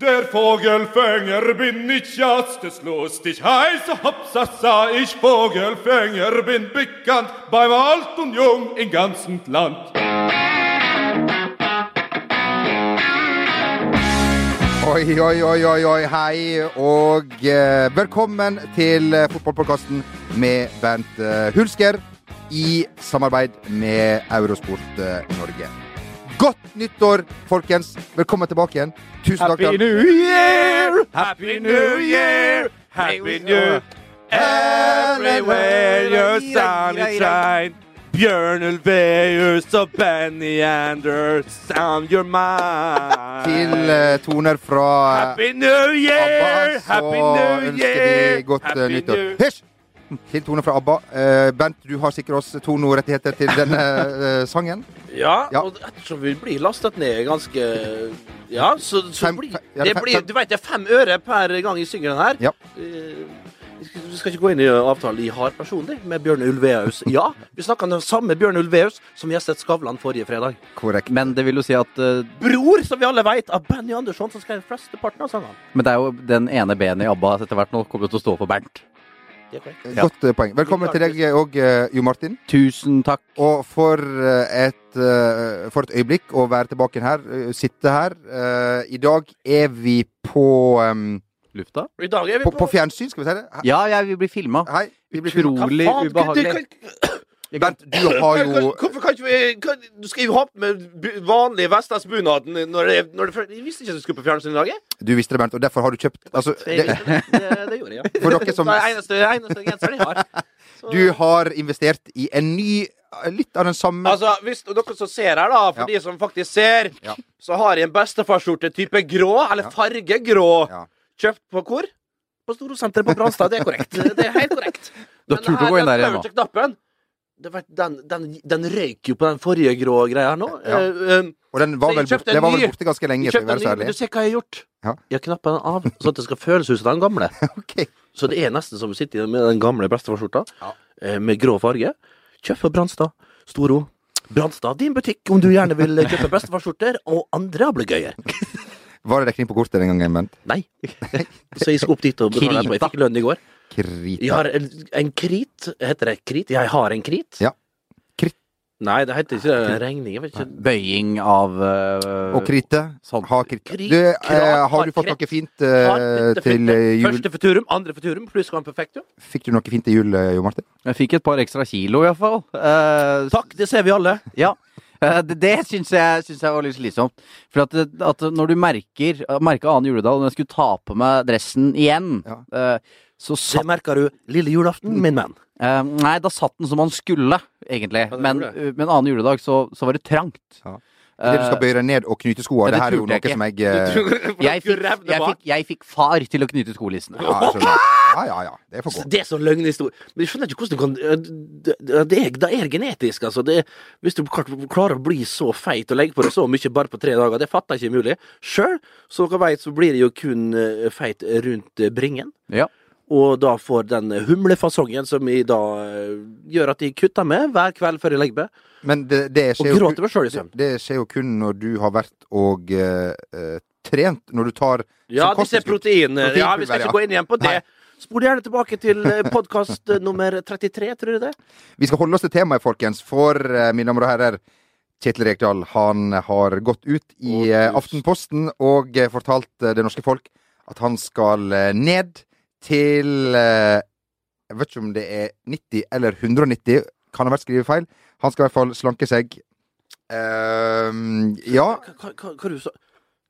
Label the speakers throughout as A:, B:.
A: Der Vogelfänger bin ich jetzt, es lustig heiße ich Vogelfänger bin bekannt, beim Alt und Jung im ganzen Land.
B: Oi, oi, oi, oi, oi, hei, og eh, velkommen til eh, fotballpodkasten med Bernt eh, Hulsker i samarbeid med Eurosport eh, Norge. Godt nyttår, folkens! Velkommen tilbake igjen. Tusen takk.
A: Happy New Year! Happy New Year! Happy New Everywhere your sun is shine. Bjørn Ulveus og Benny Anders, sound your mind.
B: Til uh, toner fra eh,
A: Happy New Year!
B: ABBA, så
A: Happy New
B: ønsker vi godt
A: uh,
B: nyttår. Hysj! Til Tone fra ABBA. Uh, Bernt, du har sikret oss tonorettigheter til denne uh, sangen.
C: Ja,
B: Ja.
C: og ettersom vi blir lastet ned ganske Ja, så, så
B: Fem-
C: blir
B: ja, det
C: det
B: fem-
C: blir, Du vet det er fem øre per gang jeg synger den her.
B: Ja.
C: Eh, Vi skal, ikke gå inn i avtalen jeg har personlig med Bjørn Ulveus. Ja, vi snakka om den samme Bjørn Ulveus som gjestet Skavlan forrige fredag.
B: Korrekt.
D: Men det vil jo si at eh,
C: Bror, som vi alle vet, av Benny Andersson, som skrev flesteparten av sangene.
D: Men det er jo den ene benet i ABBA etter hvert nå kommer til å stå for Bernt.
B: Godt eh, poeng. Velkommen til deg òg, Jo Martin.
D: Tusen takk.
B: Og for eh, et, eh, for et øyeblikk å være tilbake her, eh, sitte her. Eh, I dag er vi på um,
D: Lufta?
C: I dag er vi
B: på, på fjernsyn, skal vi si det? He-
D: Ja, jeg vil bli filma.
B: Vi blir.
D: Utrolig ubehagelig.
B: Bernt, du har jo
C: hvorfor kan ikke vi Du skal jo ha på med vanlig vestlandsbunaden når det, når det Jeg visste ikke at du skulle på fjernsyn i dag.
B: Du visste det, Bernt, og derfor har du kjøpt altså,
C: Det,
B: det,
C: det, gjorde jeg, ja.
B: For dere som-
C: Det er eneste, eneste genseren jeg har. Så-
B: Du har investert i en ny Litt av den samme
C: Altså, hvis dere som ser her, da, for
B: Ja.
C: de som faktisk ser,
B: Ja.
C: så har jeg en bestefarskjorte type grå, eller
B: fargegrå,
C: kjøpt på hvor? På Storosenteret på Branstad. Det er korrekt. Det er helt korrekt.
D: Du har turt å gå inn der igjen nå.
C: Den, den, den røyk jo på den forrige grå greia her nå.
B: Ja.
C: Uh,
B: Og den var vel, borte, var vel borte ganske lenge,
C: jeg kjøpte en ny, du ser hva jeg har gjort.
B: Ja.
C: Jeg har knappa den av, sånn at det skal føles ut som den gamle.
B: okay.
C: Så det er nesten som å sitte med den gamle bestefarskjorta eh, med grå farge. Kjøp på Brandstad. Storo. Brannstad, din butikk om du gjerne vil kjøpe bestefarskjorter og andre ablegøyer.
B: Var det dekning på kortet den gangen, Bernt?
C: Nei. Så jeg skal opp dit og betale. Jeg fikk lønn i går.
B: Krita.
C: Jeg har en, en krit. Heter det krit? Jeg har en krit.
B: Ja. Krit.
C: Nei, det heter ikke det. regning. Jeg vet ikke.
D: Bøying av uh,
B: Og krite.
D: Sånn.
B: Ha krit.
C: Krit,
B: Du, eh, har du fått noe fint eh, til
C: fint.
B: eh, jul?
C: Første futurum, andre futurum, pluss Grand perfektum.
B: Fikk du noe fint til jul, eh, Jo Martin?
D: Jeg fikk et par ekstra kilo, iallfall. Uh,
C: Takk, det ser vi alle.
D: Ja. Eh, det det syns jeg, syns jeg var litt slitsomt. For at, at når du merker Merka annen juledag, når jeg skulle ta på meg dressen igjen,
B: Ja.
D: Eh, satt...
C: Det merka du lille julaften, min venn.
D: Uh, Nei, da satt den som han skulle, egentlig.
C: Ja,
D: Men, uh, men annen juledag så, så var det trangt.
B: Ja. Det du skal bøye deg ned og knyte skoa,
D: det
B: det her er jo noe
D: jeg
B: som jeg eh,
D: jeg fikk, jeg, fikk, jeg fikk far til å knyte skolissene.
B: ja, ja, ja, ja. Det får gå.
C: Det er sånn løgnhistorie. Men jeg skjønner ikke hvordan du kan Det, er, det er genetisk, altså. Det, er- hvis du klarer å bli så feit og legge på deg så mye bare på tre dager, det fatter jeg ikke er mulig. Sjøl, som dere vet, så blir det jo kun eh, feit rundt eh, bringen.
D: Ja.
C: Og da får den humlefasongen som jeg da eh, gjør at jeg kutter med hver kveld før jeg legger meg.
B: Men det, det,
C: Og gråter meg sjøl i
B: det,
C: søvn.
B: det skjer jo kun når du har vært og eh, trent. Når du tar
C: Ja, disse proteinene. Protein, Ja, vi skal
B: ikke
C: ikke gå inn igjen på det. Spol gjerne tilbake til podkast nummer 33, tror du det.
B: Vi skal holde oss til temaet, folkens, for eh, mine damer og herrer Kjetil Rekdal han har gått ut i eh, Aftenposten og fortalt det norske folk at han skal ned til eh, Jeg vet ikke om det er 90 eller 190, kan ha vært skrivefeil. Han skal i hvert fall slanke seg. Uh, ja.
C: Hva, hva, du sa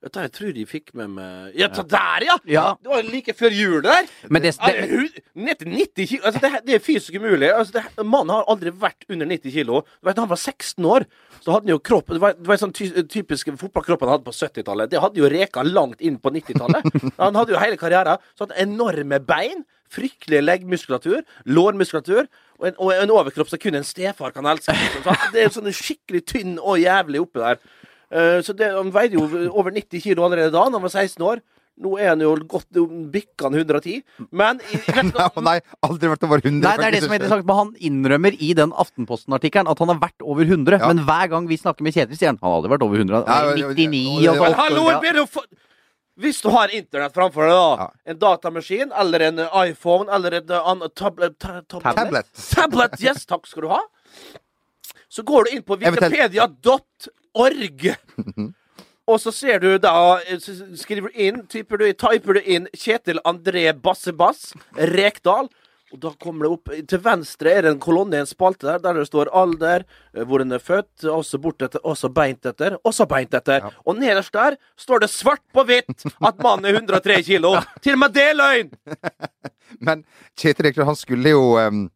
C: Dette jeg tror de fikk med meg Ja, ta der, ja!
D: Ja.
C: Det var like før jul der.
D: Men det, det,
C: Ned til 90 kilo. Altså, det, det er fysisk umulig. Altså, det, mannen har aldri vært under 90 kilo. Du vet, han var 16 år, så hadde han jo kropp Det var, det var sånn ty, typisk fotballkroppen han hadde på 70-tallet. Det hadde jo reka langt inn på 90-tallet. Han hadde jo hele karrieren. Så hadde enorme bein, fryktelig leggmuskulatur, lårmuskulatur. Og en, og en overkropp som kun en stefar kan elske. liksom. Så det er sånn skikkelig tynn og jævlig oppi der. Eh, så det, Han veide jo over 90 kilo allerede da han var 16 år. Nå er han jo godt bikka 110. Men i, i,
B: nei, aldri vært over 100.
D: Nei, det er det som er interessant. Men han innrømmer i den Aftenposten-artikkelen at han har vært over 100.
B: Ja.
D: Men hver gang vi snakker med Kjetil, sier han han har aldri vært over 100. Han
B: Ja,
D: er
B: ja, ja,
D: 99
B: ja,
D: og
B: ja,
D: sånn.
C: Hallo, ber du for... Hvis du har internett framfor deg, da,
B: Ja.
C: en datamaskin eller en eh, iPhone eller en eh, annen tablet, tablet.
B: Tablet.
C: Tablet, yes, takk skal du ha. Så går du inn på
B: Eventuelt-
C: wikipedia.org. Og så ser du da Skriver du inn, typer du, typer du inn Kjetil André Bassebass Rekdal. Og da kommer det opp Til venstre er det en kolonne i en spalte der, der det står alder, eh, hvor en er født, også bortetter, også beint etter, også beint etter. Og nederst der står det svart på hvitt at mannen er 103 kilo. Til og med det er løgn!
B: Men Kjetil Rekdal han skulle jo um,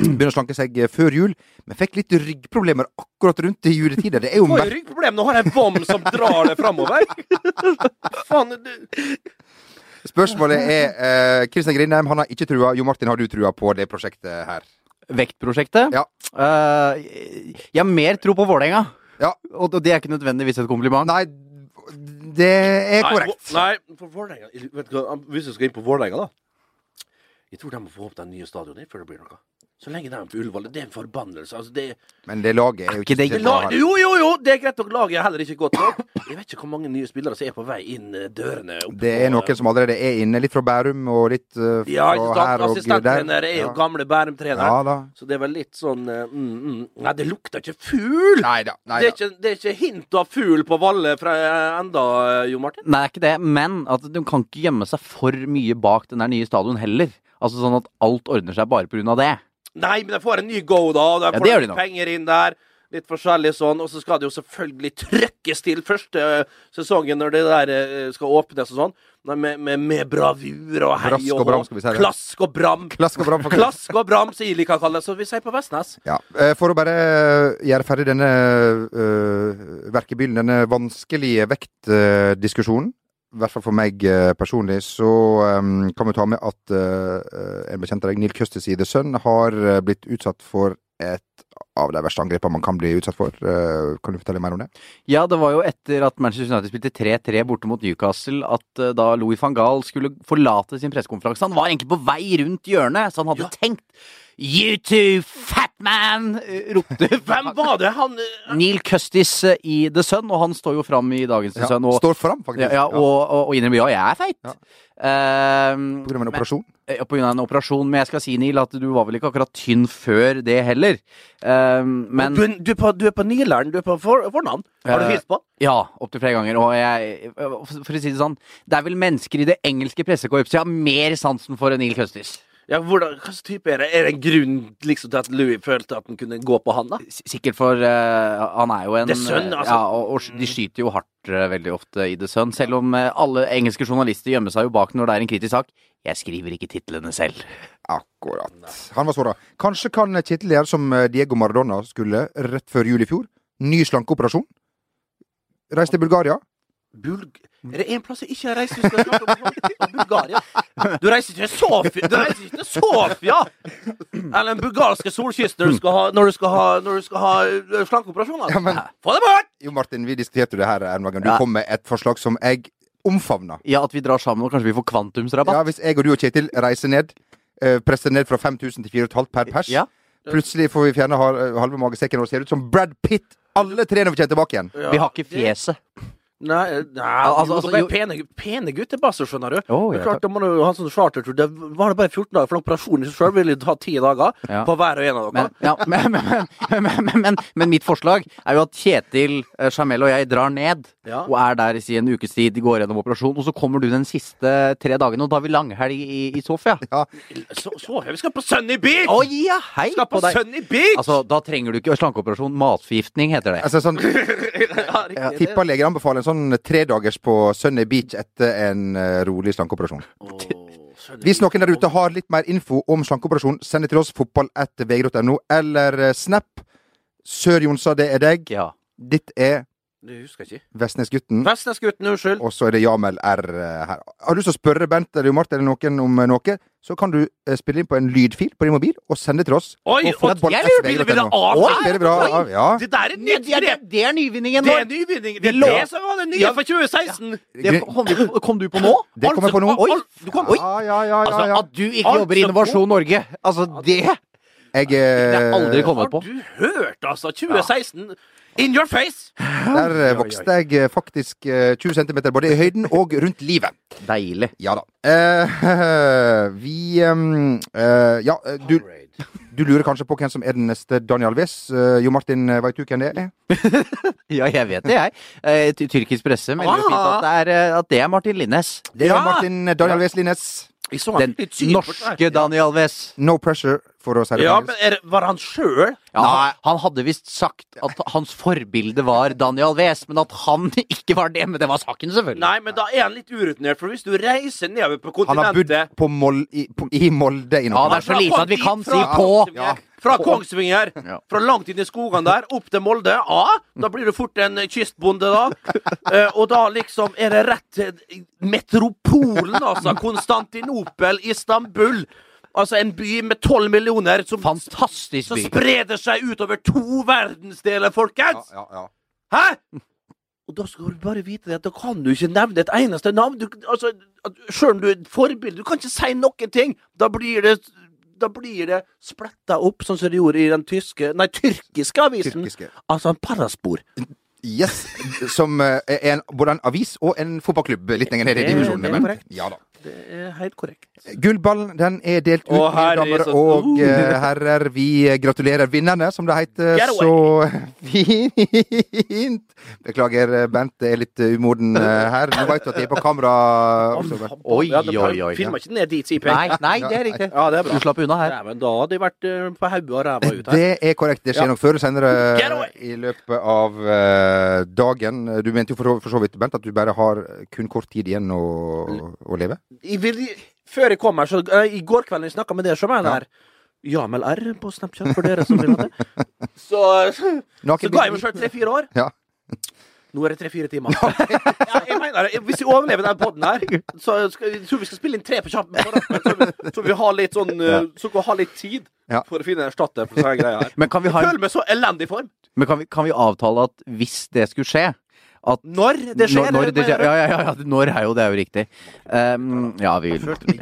B: begynne å slanke seg eh, før jul, men fikk litt ryggproblemer akkurat rundt i juletider. Det er jo
C: Får jo
B: mer
C: ryggproblem. Nå har jeg vom som drar det framover. Faen, du
B: Spørsmålet er eh, Kristian Grindheim han har ikke trua. Jo Martin, har du trua på det prosjektet her?
D: Vektprosjektet?
B: Ja.
D: Eh, jeg har mer tro på Vålerenga.
B: Ja.
D: Og det er ikke nødvendigvis et kompliment.
B: Nei, det er korrekt.
C: Nei, for Vålerenga vet du Hvis du skal inn på Vålerenga, da Jeg tror de må få opp den nye stadionet før det blir noe. Så lenge de er på Ullevål. Det er en forbannelse. Altså, det,
B: Men det laget er jo
D: ikke
B: til
D: det-
B: ha.
C: lag, jo, jo, jo! Det er greit nok. Laget er heller ikke godt nok. Jeg vet ikke hvor mange nye spillere som er på vei inn eh, dørene.
B: Det er noen som allerede er inne, litt fra Bærum og litt uh, fra
C: Ja,
B: her og der.
C: Assistenttrener er jo
B: Ja.
C: gamle Bærum-trener.
B: Ja.
C: Så det er vel litt sånn uh, mm, mm. Nei, det lukter ikke fugl!
B: Neida, neida.
C: Det er, ikke, det er ikke hint av fugl på Valle fra eh, enda, eh, Jo Martin.
D: Nei, det er ikke det, men at de kan ikke gjemme seg for mye bak den der nye stadion heller. Altså sånn at alt ordner seg bare pga. det.
C: Nei, men de får en ny go, da. og De
D: Ja,
C: får
D: de
C: penger inn der. Litt forskjellig sånn. Og så skal det jo selvfølgelig trøkkes til første eh, sesongen når det der eh, skal åpnes og sånn. Med, med, med bravur og hei
B: og, og bram.
C: Klask og bram.
B: Klask og bram.
C: Klask og bram, som jeg liker å kalle det. Så vi sier på Vestnes.
B: Ja. eh, For å bare gjøre ferdig denne uh, verkebyllen, denne vanskelige vektdiskusjonen, i hvert fall for meg eh, personlig, så um, kan vi ta med at uh, en bekjent av deg, Neil Custis i The Sun, har blitt utsatt for et av de verste angrepene man kan bli utsatt for. Eh, kan du fortelle mer om det?
D: Ja, det var jo etter at Manchester United spilte 3-3 borte mot Newcastle, at eh, da Louis van Gaal skulle forlate sin pressekonferanse. Han var egentlig på vei rundt hjørnet, så han hadde tenkt You too, fat man! eh, ropte
C: Hvem var det? Han
D: Neil Custis i The Sun, og han står jo fram i dagens The
B: Ja,
D: Sun. Og,
B: Står fram, faktisk.
D: ja, ja, og, og, og innrømmer ja, jeg er feit.
B: Ja.
D: Uh,
B: På grunn av en operasjon.
D: men- ja, på grunn av en operasjon. Men jeg skal si, Neil, at du var vel ikke akkurat tynn før det heller. Um, men
C: du, du, er på, du er på Nileren. Du er på for, fornavn. Har du
D: Eh,
C: hilst på?
D: Ja, opptil flere ganger. Og jeg, for å si det sånn, det er vel mennesker i det engelske pressekorpset jeg har mer sansen for enn Neil Custis.
C: Ja, hvordan, Hva slags type er det? Er det en grunn liksom, til at Louis følte at han kunne gå på han, da?
D: S- Sikkert for uh, Han er jo en
C: The Sun, altså.
D: Ja, og, og de skyter jo hardt uh, veldig ofte i The Sun. Selv om uh, alle engelske journalister gjemmer seg jo bak når det er en kritisk sak. Jeg skriver ikke titlene selv.
B: Akkurat. Han var såra. Kanskje kan Kjetil gjøre som eh, Diego Maradona skulle rett før jul i fjor. Ny slankeoperasjon. Reise til Bulgaria.
C: Bulg... Er det én plass jeg ikke har reist? hvis jeg snakker om Bulgaria? Du reiser ikke til Sofia? Du reiser ikke til Sofia! Eller den bulgarske solkysten når du skal ha, når du skal ha, når du skal ha slankeoperasjoner. altså.
B: Ja, men
C: Få det bort!
B: Jo, Martin, vi diskuterte det her en gang. Du
D: Ja.
B: kom med et forslag som jeg omfavna.
D: Ja, at vi drar sammen og kanskje vi får kvantumsrabatt.
B: Ja, hvis jeg og du og Kjetil reiser ned, eh, presser ned fra 5000 til 4500 per pers,
D: Ja.
B: plutselig får vi fjerne hal- halve magesekken og ser ut som Brad Pitt. Alle tre når vi kommer tilbake igjen.
C: Ja,
D: Vi har ikke
C: det-
D: fjeset.
C: Nei, nei
D: altså, altså, jo-
C: pene, pene guttebasser, skjønner du.
D: Oh,
C: det
D: ja,
C: klart, Da må du ha sånn chartertur. Det var det bare 14 dager, for operasjonen i seg sjøl ville ta 10 dager
D: Ja.
C: på hver og en av dere.
D: Men, ja, men, men, men, men, men, men mitt forslag er jo at Kjetil, eh, Jamel og jeg drar ned
C: Ja.
D: og er der i en ukes tid, går gjennom operasjonen, og så kommer du den siste tre dagene, og da har vi langhelg i, i Sofia.
C: Så, så, vi skal på Sunny Beach!
D: Å ja, hei
C: skal på
D: på deg!
C: Sunny Beach!
D: Altså, da trenger du ikke slankeoperasjon. Matforgiftning heter det.
B: Altså, sånn,
C: ja.
B: Tippa leger anbefaler en sånn tredagers på Sunny Beach etter en eh, rolig slankeoperasjon. Hvis noen der ute har litt mer info om slankeoperasjon, send det til oss. Fotball.vg.no eller eh, Snap. Sør Jonsa, det er deg.
D: Ja.
B: Ditt er
C: Det husker jeg ikke.
B: Vestnesgutten.
C: Vestnesgutten, unnskyld.
B: Og så er det Jamel R eh, her. Har du lyst til å spørre Bent eller Martin eller noen om noe, så kan du eh, spille inn på en lydfil på din mobil og sende til oss.
C: Oi, og
B: fotball-
C: jeg lurer vil vi av
B: Ja.
C: Det der er et nytt grep!
D: det er nyvinningen
C: Det er nyvinning. Det er det som var det nye
D: Ja.
C: for 2016.
D: Det kom, du på, kom du på nå?
B: Det kom jeg på nå.
C: Oi! Du kom, oi.
B: Ja, ja, ja,
D: Altså,
B: ja, ja.
D: at du ikke
C: Alt
D: jobber i Innovasjon Norge. Altså, det
B: Jeg
D: Det har
B: eh,
D: aldri kommet på.
C: Har du hørt, altså? 2016 In your face!
B: Der eh, vokste jeg eh, faktisk eh, 20 cm både i høyden og rundt livet.
D: Deilig.
B: Ja da. Uh, vi um, uh, Ja, eh, du, du lurer kanskje på hvem som er den neste Daniel Alves. Uh, jo Martin, eh, veit du hvem det er?
D: Ja, jeg vet det, jeg. Eh, Tyrkisk presse melder jo fint at det, er, eh, at det er Martin Linnes.
B: Det er
C: Ja.
B: Martin Daniel Alves Linnes.
D: Den norske. Daniel Alves.
B: No pressure, for å si
C: Ja, men er, det- var han sjøl?
D: Ja, han, han hadde visst sagt at hans forbilde var Daniel Alves, men at han ikke var det. Men det var saken, selvfølgelig.
C: Nei, men da er han litt urutinert, for hvis du reiser nedover på kontinentet
B: Han har bodd på Mol i, på, i Molde i
D: Ja, det er så lite at vi kan si på.
C: Ja. Fra Kongsvinger,
D: Ja.
C: fra langt inn i skogene der, opp til Molde. Ja, da blir du fort en kystbonde, da. Eh, og da liksom er det rett til metropolen, altså. Konstantinopel, Istanbul. Altså en by med tolv millioner som,
D: Fantastisk
C: som spreder seg utover to verdensdeler, folkens!
B: Ja, ja, ja.
C: Hæ? Og da skal du bare vite det at da kan du ikke nevne et eneste navn. Du, altså, Selv om du er et forbilde, du kan ikke si noen ting. Da blir det da blir det spletta opp, sånn som det gjorde i den tyske Nei, tyrkiske avisen.
B: Tyrkiske.
C: Altså en paraspor.
B: Yes. Som eh, er en, både en avis og en fotballklubb litt lenger ned i divisjonen. Ja da.
C: Det er helt korrekt.
B: Gullballen den er delt ut, mine damer
C: så-
B: og
C: Uh.
B: eh, herrer. Vi gratulerer vinnerne, som det heter. Så fint! Beklager, Bent er litt umoden eh, her. Nå veit du at jeg er på kamera. også.
D: Oi, oi, oi.
C: Filma ikke ned dit, sier
D: Nei, nei, det er riktig.
C: Ja, det er bra.
D: Du slapp unna her.
C: Dæven, da hadde jeg vært eh, på hodet og ræva ut her.
B: Det er korrekt. Det skjer
C: Ja.
B: nok før eller senere i løpet av eh, dagen. Du mente jo for, for så vidt, Bent, at du bare har kun kort tid igjen å, å leve?
C: Jeg vil, før jeg kom her, så uh, I går kveld jeg snakka med dere, så var jeg
B: Ja.
C: der. Jamel R på Snapchat, for dere som vil ha det. Så, så ga jeg meg sjøl tre-fire år.
B: Ja.
C: Nå er det tre-fire timer. ja, jeg mener. Hvis vi overlever den poden her, så skal, jeg tror vi skal spille inn tre på kjappen. Så, vi- så vi har litt sånn Så kan vi ha litt tid
B: Ja.
C: for å finne en erstatter for sånne greier her.
D: Men kan vi,
C: Jeg føler meg så elendig form.
D: men kan vi, kan vi avtale at hvis det skulle skje at
C: Når det skjer.
D: Når, når det skjer ja, ja, ja, ja, når er jo det er jo riktig. Um, ja, vi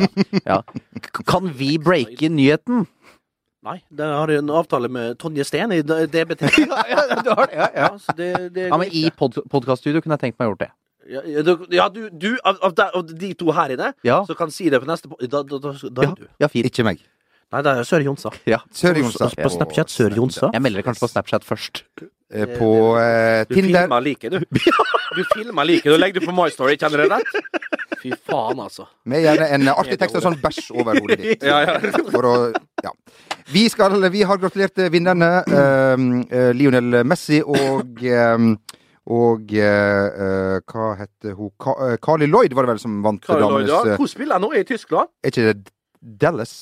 D: ja. Kan vi breake nyheten?
C: Nei, det har jeg en avtale med Tonje Steen i DBT.
D: ja, ja, du har det. Ja, ja.
C: Ja, det, det
D: ja, men i pod podkaststudio kunne jeg tenkt meg gjort det.
C: Ja, ja, du, ja, du, du av, av, de, av de to her inne,
D: Ja.
C: så kan si det på neste Da, da, da, da
D: Ja,
C: er du.
D: ja fint.
B: Ikke meg.
C: Nei, det er Sør Jonsa.
D: Ja.
B: Sør-Jonsa.
C: På Snapchat Sør Jonsa.
D: Jeg melder det kanskje på Snapchat først.
B: Eh, På Tinder.
C: Du
B: Tinder.
C: filmer like, du. Du filmer like. Du legger det på My Story, kjenner du det rett? Fy faen, altså.
B: Med gjerne en artig tekst og sånn bæsj over hodet ditt.
C: Ja, ja.
B: For å Ja. Vi, skal, vi har gratulert vinnerne. Uh, eh, Lionel Messi og um, og eh, eh, hva heter hun Ka eh, Carly Lloyd var det vel som vant
C: Carly Lloyd, ja. Hun spiller nå? I Tyskland?
B: Er ikke det Dallas?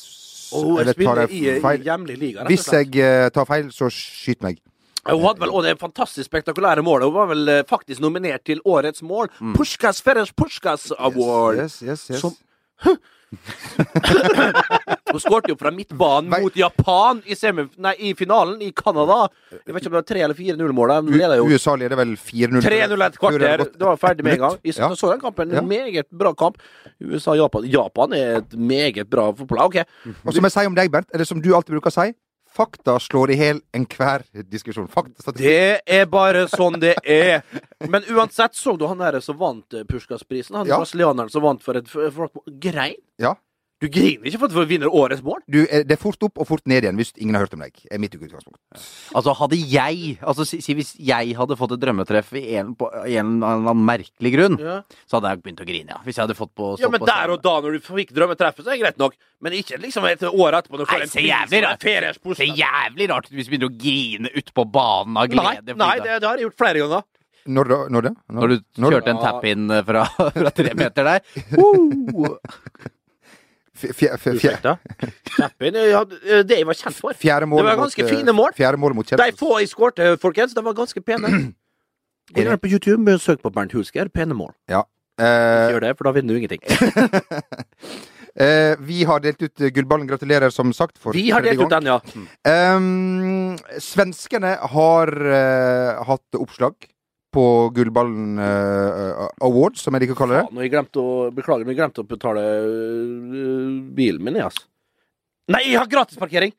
C: Og hun spiller i, i hjemlig liga.
B: Hvis jeg eh, tar feil, så skyt meg.
C: Hun hadde vel også det fantastisk spektakulære målet. Hun var vel eh, faktisk nominert til årets mål. Puskas Feres Puskas Award.
B: Yes, yes, yes.
C: Som- Hun skårte jo fra midtbanen
B: Vei-
C: mot Japan i, nei, i finalen i Canada. Jeg vet ikke om det var 3 eller 4-0-målet. De leder jo
B: U- USA leder vel 4-0.
C: 3-0 et kvarter. Det var ferdig med en gang. Jeg
B: Ja.
C: så den kampen.
B: Ja.
C: En meget bra kamp. USA-Japan. Japan er et meget bra fotballag. OK.
B: Og som jeg sier om deg, Bernt, eller som du alltid bruker å si, fakta slår i hjel enhver diskusjon. Fakta.
C: Det er bare sånn det er. Men uansett, så du han der som vant Puskasprisen Puskas-prisen? Han
B: Ja.
C: brasilianeren som vant for et for, Grein?
B: Ja.
C: Du griner ikke for at du vinner årets mål?
B: Du, eh, det er fort opp og fort ned igjen hvis ingen har hørt om deg. er mitt utgangspunkt.
D: Altså, hadde jeg Altså, si, si hvis jeg hadde fått et drømmetreff i en, på, i en eller annen merkelig grunn,
C: Ja.
D: så hadde jeg begynt å grine, ja. Hvis jeg hadde fått på
C: Ja, men
D: på
C: der og da, når du fikk drømmetreffet, så er det greit nok. Men ikke liksom et år etterpå. Når du får
D: Nei,
C: en
D: så
C: pris
D: jævlig rart. er jævlig rart hvis du begynner å grine ute på banen av glede.
C: nei
D: nei
C: det, det har jeg gjort flere ganger.
B: Når da? Når det?
D: Når du
B: Når-
D: kjørte en tap-in fra, fra tre meter der. Uh.
C: Ursäkta. Ja, det jeg var kjent for.
B: Fjerde mål
C: Det var ganske
B: mot,
C: fine mål.
B: Fjerde mål mot
C: De få jeg skårte, folkens, de var ganske pene. Gå inn på YouTube, og søk på Bernt Hulsker. Pene mål.
B: Ja. Eh,
C: Gjør det, for da vinner du ingenting.
B: eh, vi har delt ut eh, gullballen. Gratulerer, som sagt. For
C: Vi har
B: delt
C: delt ut den, ja.
B: Um, svenskene har uh, hatt oppslag på Gullballen uh, Awards, som jeg liker å kalle det.
C: Faen, jeg glemte å, beklager, men jeg glemte å betale øh, bilen min, jeg, altså. Nei, jeg har gratisparkering!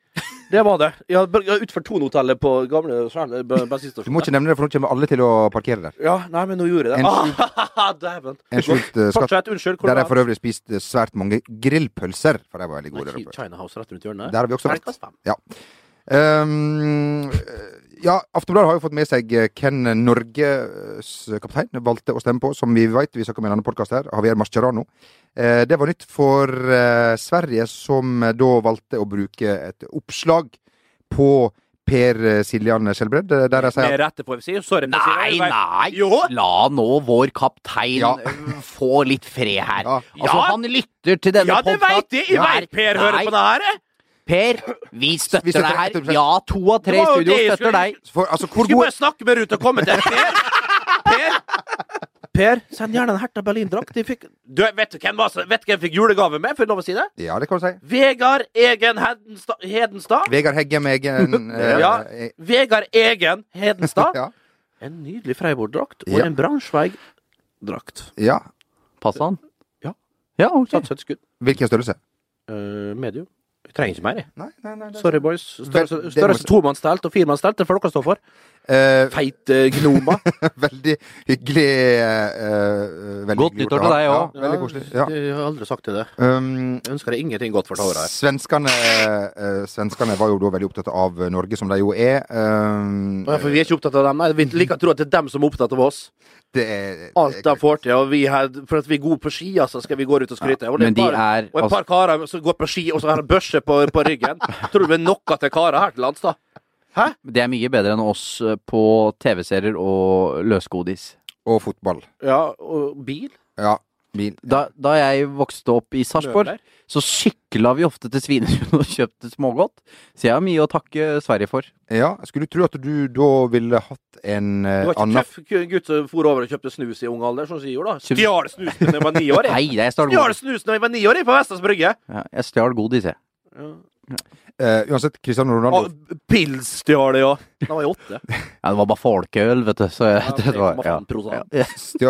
C: Det var det. Jeg har utført Utenfor Tonehotellet på gamle bensinstasjon.
B: Du må ikke nevne det, for nå kommer alle til å parkere der.
C: Ja, nei, men nå gjorde jeg det.
B: En
C: Ah, Dæven.
B: En skjult eh, skatt.
C: Fortsett. Unnskyld.
B: Der jeg for øvrig spiste svært mange grillpølser, for de var veldig gode.
C: Nei. China House rett rundt hjørnet.
B: Der har vi også vært. Ja. Ehm, ja, Aftenbladet har jo fått med seg eh, hvem Norges kaptein valgte å stemme på, som vi vet. Vi snakker om en annen podkast her. Javier Mascherano. Eh, det var nytt for eh, Sverige, som eh, da valgte å bruke et oppslag på Per eh, Siljan Skjelbred, eh, der jeg sier
C: Med rette, får vi si. Sorry.
D: Nei,
C: president.
D: nei!
C: Jo.
D: La nå vår kaptein
B: Ja.
D: eh, få litt fred her.
B: Ja.
D: Altså,
C: Ja.
D: han lytter til denne
C: Ja, det veit jeg! Jeg veit Per hører på det her.
D: Per, vi støtter,
B: Vi støtter
D: deg her.
B: 100%.
D: Ja, to av tre
C: i
D: studio
C: det
D: støtter
C: skulle-
D: deg.
B: for, altså, hvor
C: Skulle bare snakke med Ruth og komme til Per. Per, Per, send gjerne en Hertha Berlin-drakt. Fikk- vet du hvem jeg fikk julegave med? Får jeg lov å si det?
B: Ja, det kan du si.
C: Vegard Egen Hedenstad. Hedenstad.
B: Vegard Heggem Egen eh,
C: Ja.
B: eh,
C: Vegard Egen Hedenstad.
B: ja.
C: En nydelig Freiborg-drakt og
B: Ja.
C: en Braunschweig-drakt.
B: ja.
D: Passer han?
C: Ja.
D: Ja, okay.
C: Satser et skudd.
B: Hvilken størrelse?
C: Uh, medium. Vi trenger ikke mer, jeg.
B: Nei, nei, nei.
C: Sorry, boys. Størrelse tomannstelt og firemannstelt, det får dere stå for.
B: Eh,
C: Feit gnomer.
B: veldig hyggelig. Uh, eh, veldig
D: Godt nyttår til deg òg.
B: Ja, veldig koselig. Ja.
C: Jeg har aldri sagt til det.
B: Um,
C: Jeg ønsker deg ingenting godt for det året
B: svenskene, uh, svenskene var jo da veldig opptatt av Norge, som de jo er. Um,
C: Ja, for vi er ikke opptatt av dem. Nei, vi liker å tro at det er dem som er opptatt av oss.
B: det er,
C: Alt de får til. Og vi her, for at vi er gode på ski, altså, skal vi gå ut og skryte. Og det er par-
D: er
C: Og et
D: altså,
C: par karer som går på ski, og så har en børse på, på ryggen. Tror du det er noe til karer her til lands, da? Hæ?
D: Det er mye bedre enn oss eh, på TV-serier og løsgodis.
B: Og fotball.
C: Ja, og bil?
B: Ja. Bil.
D: Da, da jeg vokste opp i Sarpsborg, så sykla vi ofte til Svinesund og kjøpte smågodt. Så jeg har mye å takke Sverige for.
B: Ja, skulle du tro at du da ville hatt en
C: annen
B: Du
C: var ikke
B: annen
C: tøff gutt som for over og kjøpte snus i ung alder, som du gjorde da? Stjal snusen da jeg var ni år, jeg.
D: Nei, jeg stjal
C: snusen da jeg var ni år, jeg, på Vestlands Brygge.
D: Ja, jeg stjal godis, jeg.
B: Eh, Uansett, Cristiano Ronaldo
C: ah, pils stjal jeg, ja. Da var jeg åtte.
D: Ja, det var bare folkeøl, vet du. Så
C: Ja,
D: det var, ja.
C: 3,5%.
D: Ja.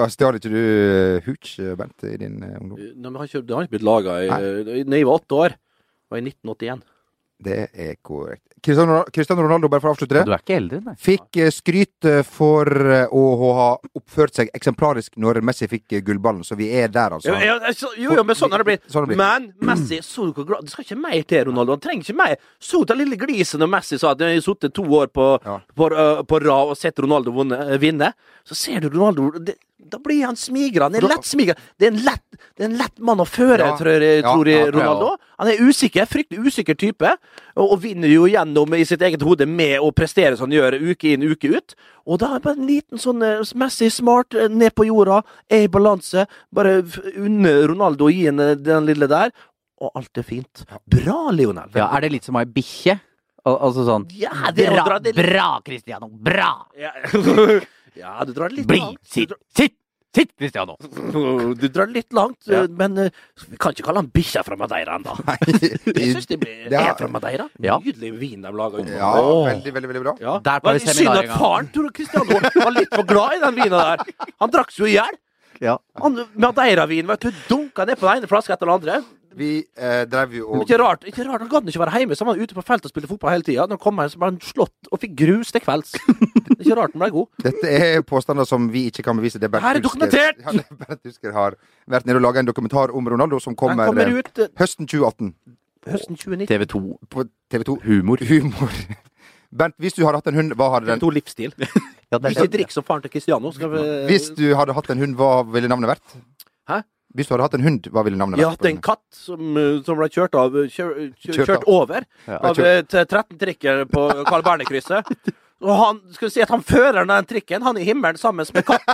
B: Stjal ikke du uh, Hooch, eh, Bent, i din eh, ungdom?
C: Nei, men han har ikke, det har ikke blitt laga i Da jeg var åtte år. Var i 1981.
B: Det er korrekt. Cristiano, Ronaldo, bare for å avslutte det.
D: Du er ikke eldre, nei.
B: Fikk eh, skryt eh, for eh, å ha oppført seg eksemplarisk når Messi fikk gullballen, så vi er der, altså.
C: Ja, ja, så- jo, jo, men sånn har det blitt.
B: Sånn det.
C: Men Messi så du hvor glad Det skal ikke mer til, Ronaldo. Han trenger ikke mer. Så det lille gliset når Messi sa at han har sittet to år på,
B: Ja.
C: på, uh, på rad og sett Ronaldo vunne, vinne. Så ser du Ronaldo det, Da blir han smigra. Han er lett smigra. Det er en lett, det er en lett mann å føre,
B: Ja.
C: tror jeg,
B: Ja,
C: tror jeg
B: ja,
C: Ronaldo. Han er usikker. Fryktelig usikker type. Og, og vinner jo gjennom i sitt eget hode med å prestere som han gjør uke inn, uke ut. Og da er bare en liten sånn eh, Messi smart, eh, ned på jorda, er i balanse. Bare unne Ronaldo å gi henne den lille der, og alt er fint. Bra, Lionel.
D: Ja, er det litt som ei bikkje? Al altså sånn
C: Ja, det
D: Bra,
C: det
D: bra, Cristiano! Bra!
C: Ja, ja du drar det litt
D: Bli! Sitt! Sitt! Sitt, Cristiano!
C: Du drar litt langt,
D: Ja.
C: men eh, vi kan ikke kalle han bikkja fra Madeira ennå. Jeg syns det blir er fra Madeira.
D: Ja.
C: Nydelig vin de lager. ute.
B: Ja, veldig, veldig, veldig bra.
C: Ja.
D: Der
C: Men Synd at faren tror Cristiano var litt for glad i den vinen der. Han drakk seg jo i hjel.
D: Ja.
C: Madeira-vin, vet du, dunka ned på den ene flaska etter den andre.
B: Vi eh, drev jo og
C: ikke rart, ikke rart, Han gadd ikke være hjemme, så han var ute på feltet og spilte fotball hele tida. Når han kom hjem, så ble han slått og fikk grus til kvelds. Det er ikke rart han ble god.
B: Dette er påstander som vi ikke kan bevise. Det er Bernt
C: Her er dokumentert!
B: Ja, det er Bernt Husker har vært nede og laga en dokumentar om Ronaldo som kommer,
C: kommer
B: eh,
C: ut eh,
B: høsten 2018
C: høsten 2019.
D: TV2
B: på TV2.
D: Humor.
B: Humor. Bernt, hvis du hadde hatt en hund, hva hadde den
C: To livsstil.
D: Ja,
C: Ikke drikk som faren til Cristiano. Skal vi...
B: Hvis du hadde hatt en hund, hva ville navnet vært?
C: Hæ?
B: Hvis du hadde hatt en hund, hva ville navnet
C: Jeg
B: vært?
C: hadde en katt som, eh, som ble kjørt av kjør, kjør,
B: Kjørt
C: Kjørt over
D: Ja.
C: av eh, 13 trikker på Carl Berner-krysset. Og han skal vi si at han føreren av den trikken, han i himmelen sammen med, katt,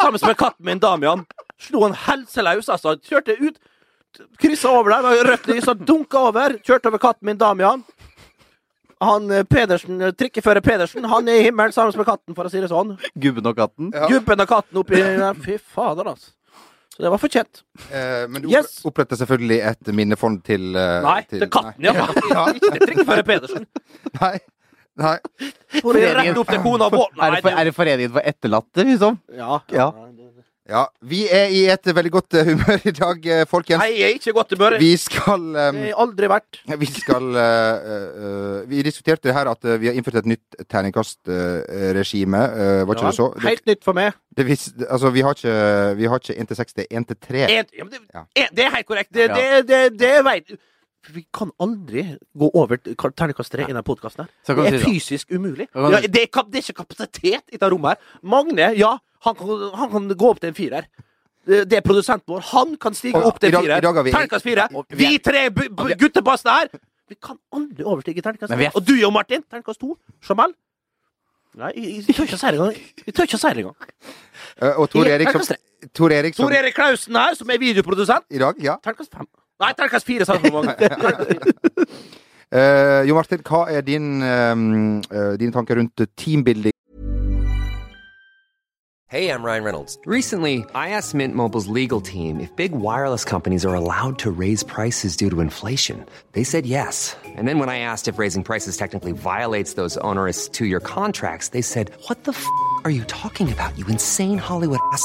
C: sammen med katten min Damian, slo han helseløs, altså. Kjørte ut, kryssa over der, rødt lys, og dunka over. Kjørte over katten min Damian. Han eh, Pedersen, eh, trikkefører Pedersen, han er i himmelen sammen med katten, for å si det sånn.
D: Gubben og katten.
B: Ja.
C: Gubben og katten oppi der. Fy fader, altså. Så det var fortjent.
B: Eh, men du
C: Yes.
B: oppretter selvfølgelig et minnefond til eh,
C: Nei,
B: til,
C: til katten, ja. Ikke til trikkefører Pedersen.
B: Nei. Nei.
C: Foreningen.
D: Er det, for, er det Foreningen for etterlatte, liksom?
C: Ja.
D: Ja.
B: Ja, vi er i et veldig godt eh, humør i dag, eh, folkens.
C: Nei, jeg er ikke i godt humør.
B: Vi skal um,
C: Det har aldri vært.
B: Vi skal uh, uh, Vi diskuterte det her at vi har innført et nytt terningkastregime. Uh, var ikke
C: Ja,
B: det så? Det,
C: Helt nytt for meg.
B: det, vi, altså, vi har ikke Vi har ikke 1 til 6, det er 1 til 3.
C: En, ja, det,
B: Ja.
C: en, det er helt korrekt. Det,
B: Ja.
C: det, det, det vet Vi kan aldri gå over til kar- terningkast tre i denne podkasten. Det er fysisk umulig. Ja, det, er, det er ikke kapasitet i dette rommet. her. Magne, ja, han kan, han kan gå opp til en firer. Det er produsenten vår. Han kan stige opp til en firer.
B: vi-
C: Terningkast fire.
D: Vi
C: tre guttebassene her Vi kan aldri overstige terningkast
D: er-
C: Og du, Jo Martin, terningkast to. Jamal? Nei, jeg tør ikke å si det engang. Jeg tør ikke å si det engang.
B: Eh, og Tor Erik, som, Tor Erik som
C: Tor Erik Klausen her, som er videoprodusent.
B: i dag, ja.
C: Terningkast fem. Nei, terningkast fire, sa jeg for mange. Terningkast fire.
B: Eh, jo Martin, hva er din, um, eh, dine tanker rundt teambuilding?
E: Hey, I'm Ryan Reynolds. Recently, I asked Mint Mobile's legal team if big wireless companies are allowed to raise prices due to inflation. They said yes. And then when I asked if raising prices technically violates those onerous two year contracts, they said, What the f are you talking about, you insane Hollywood ass?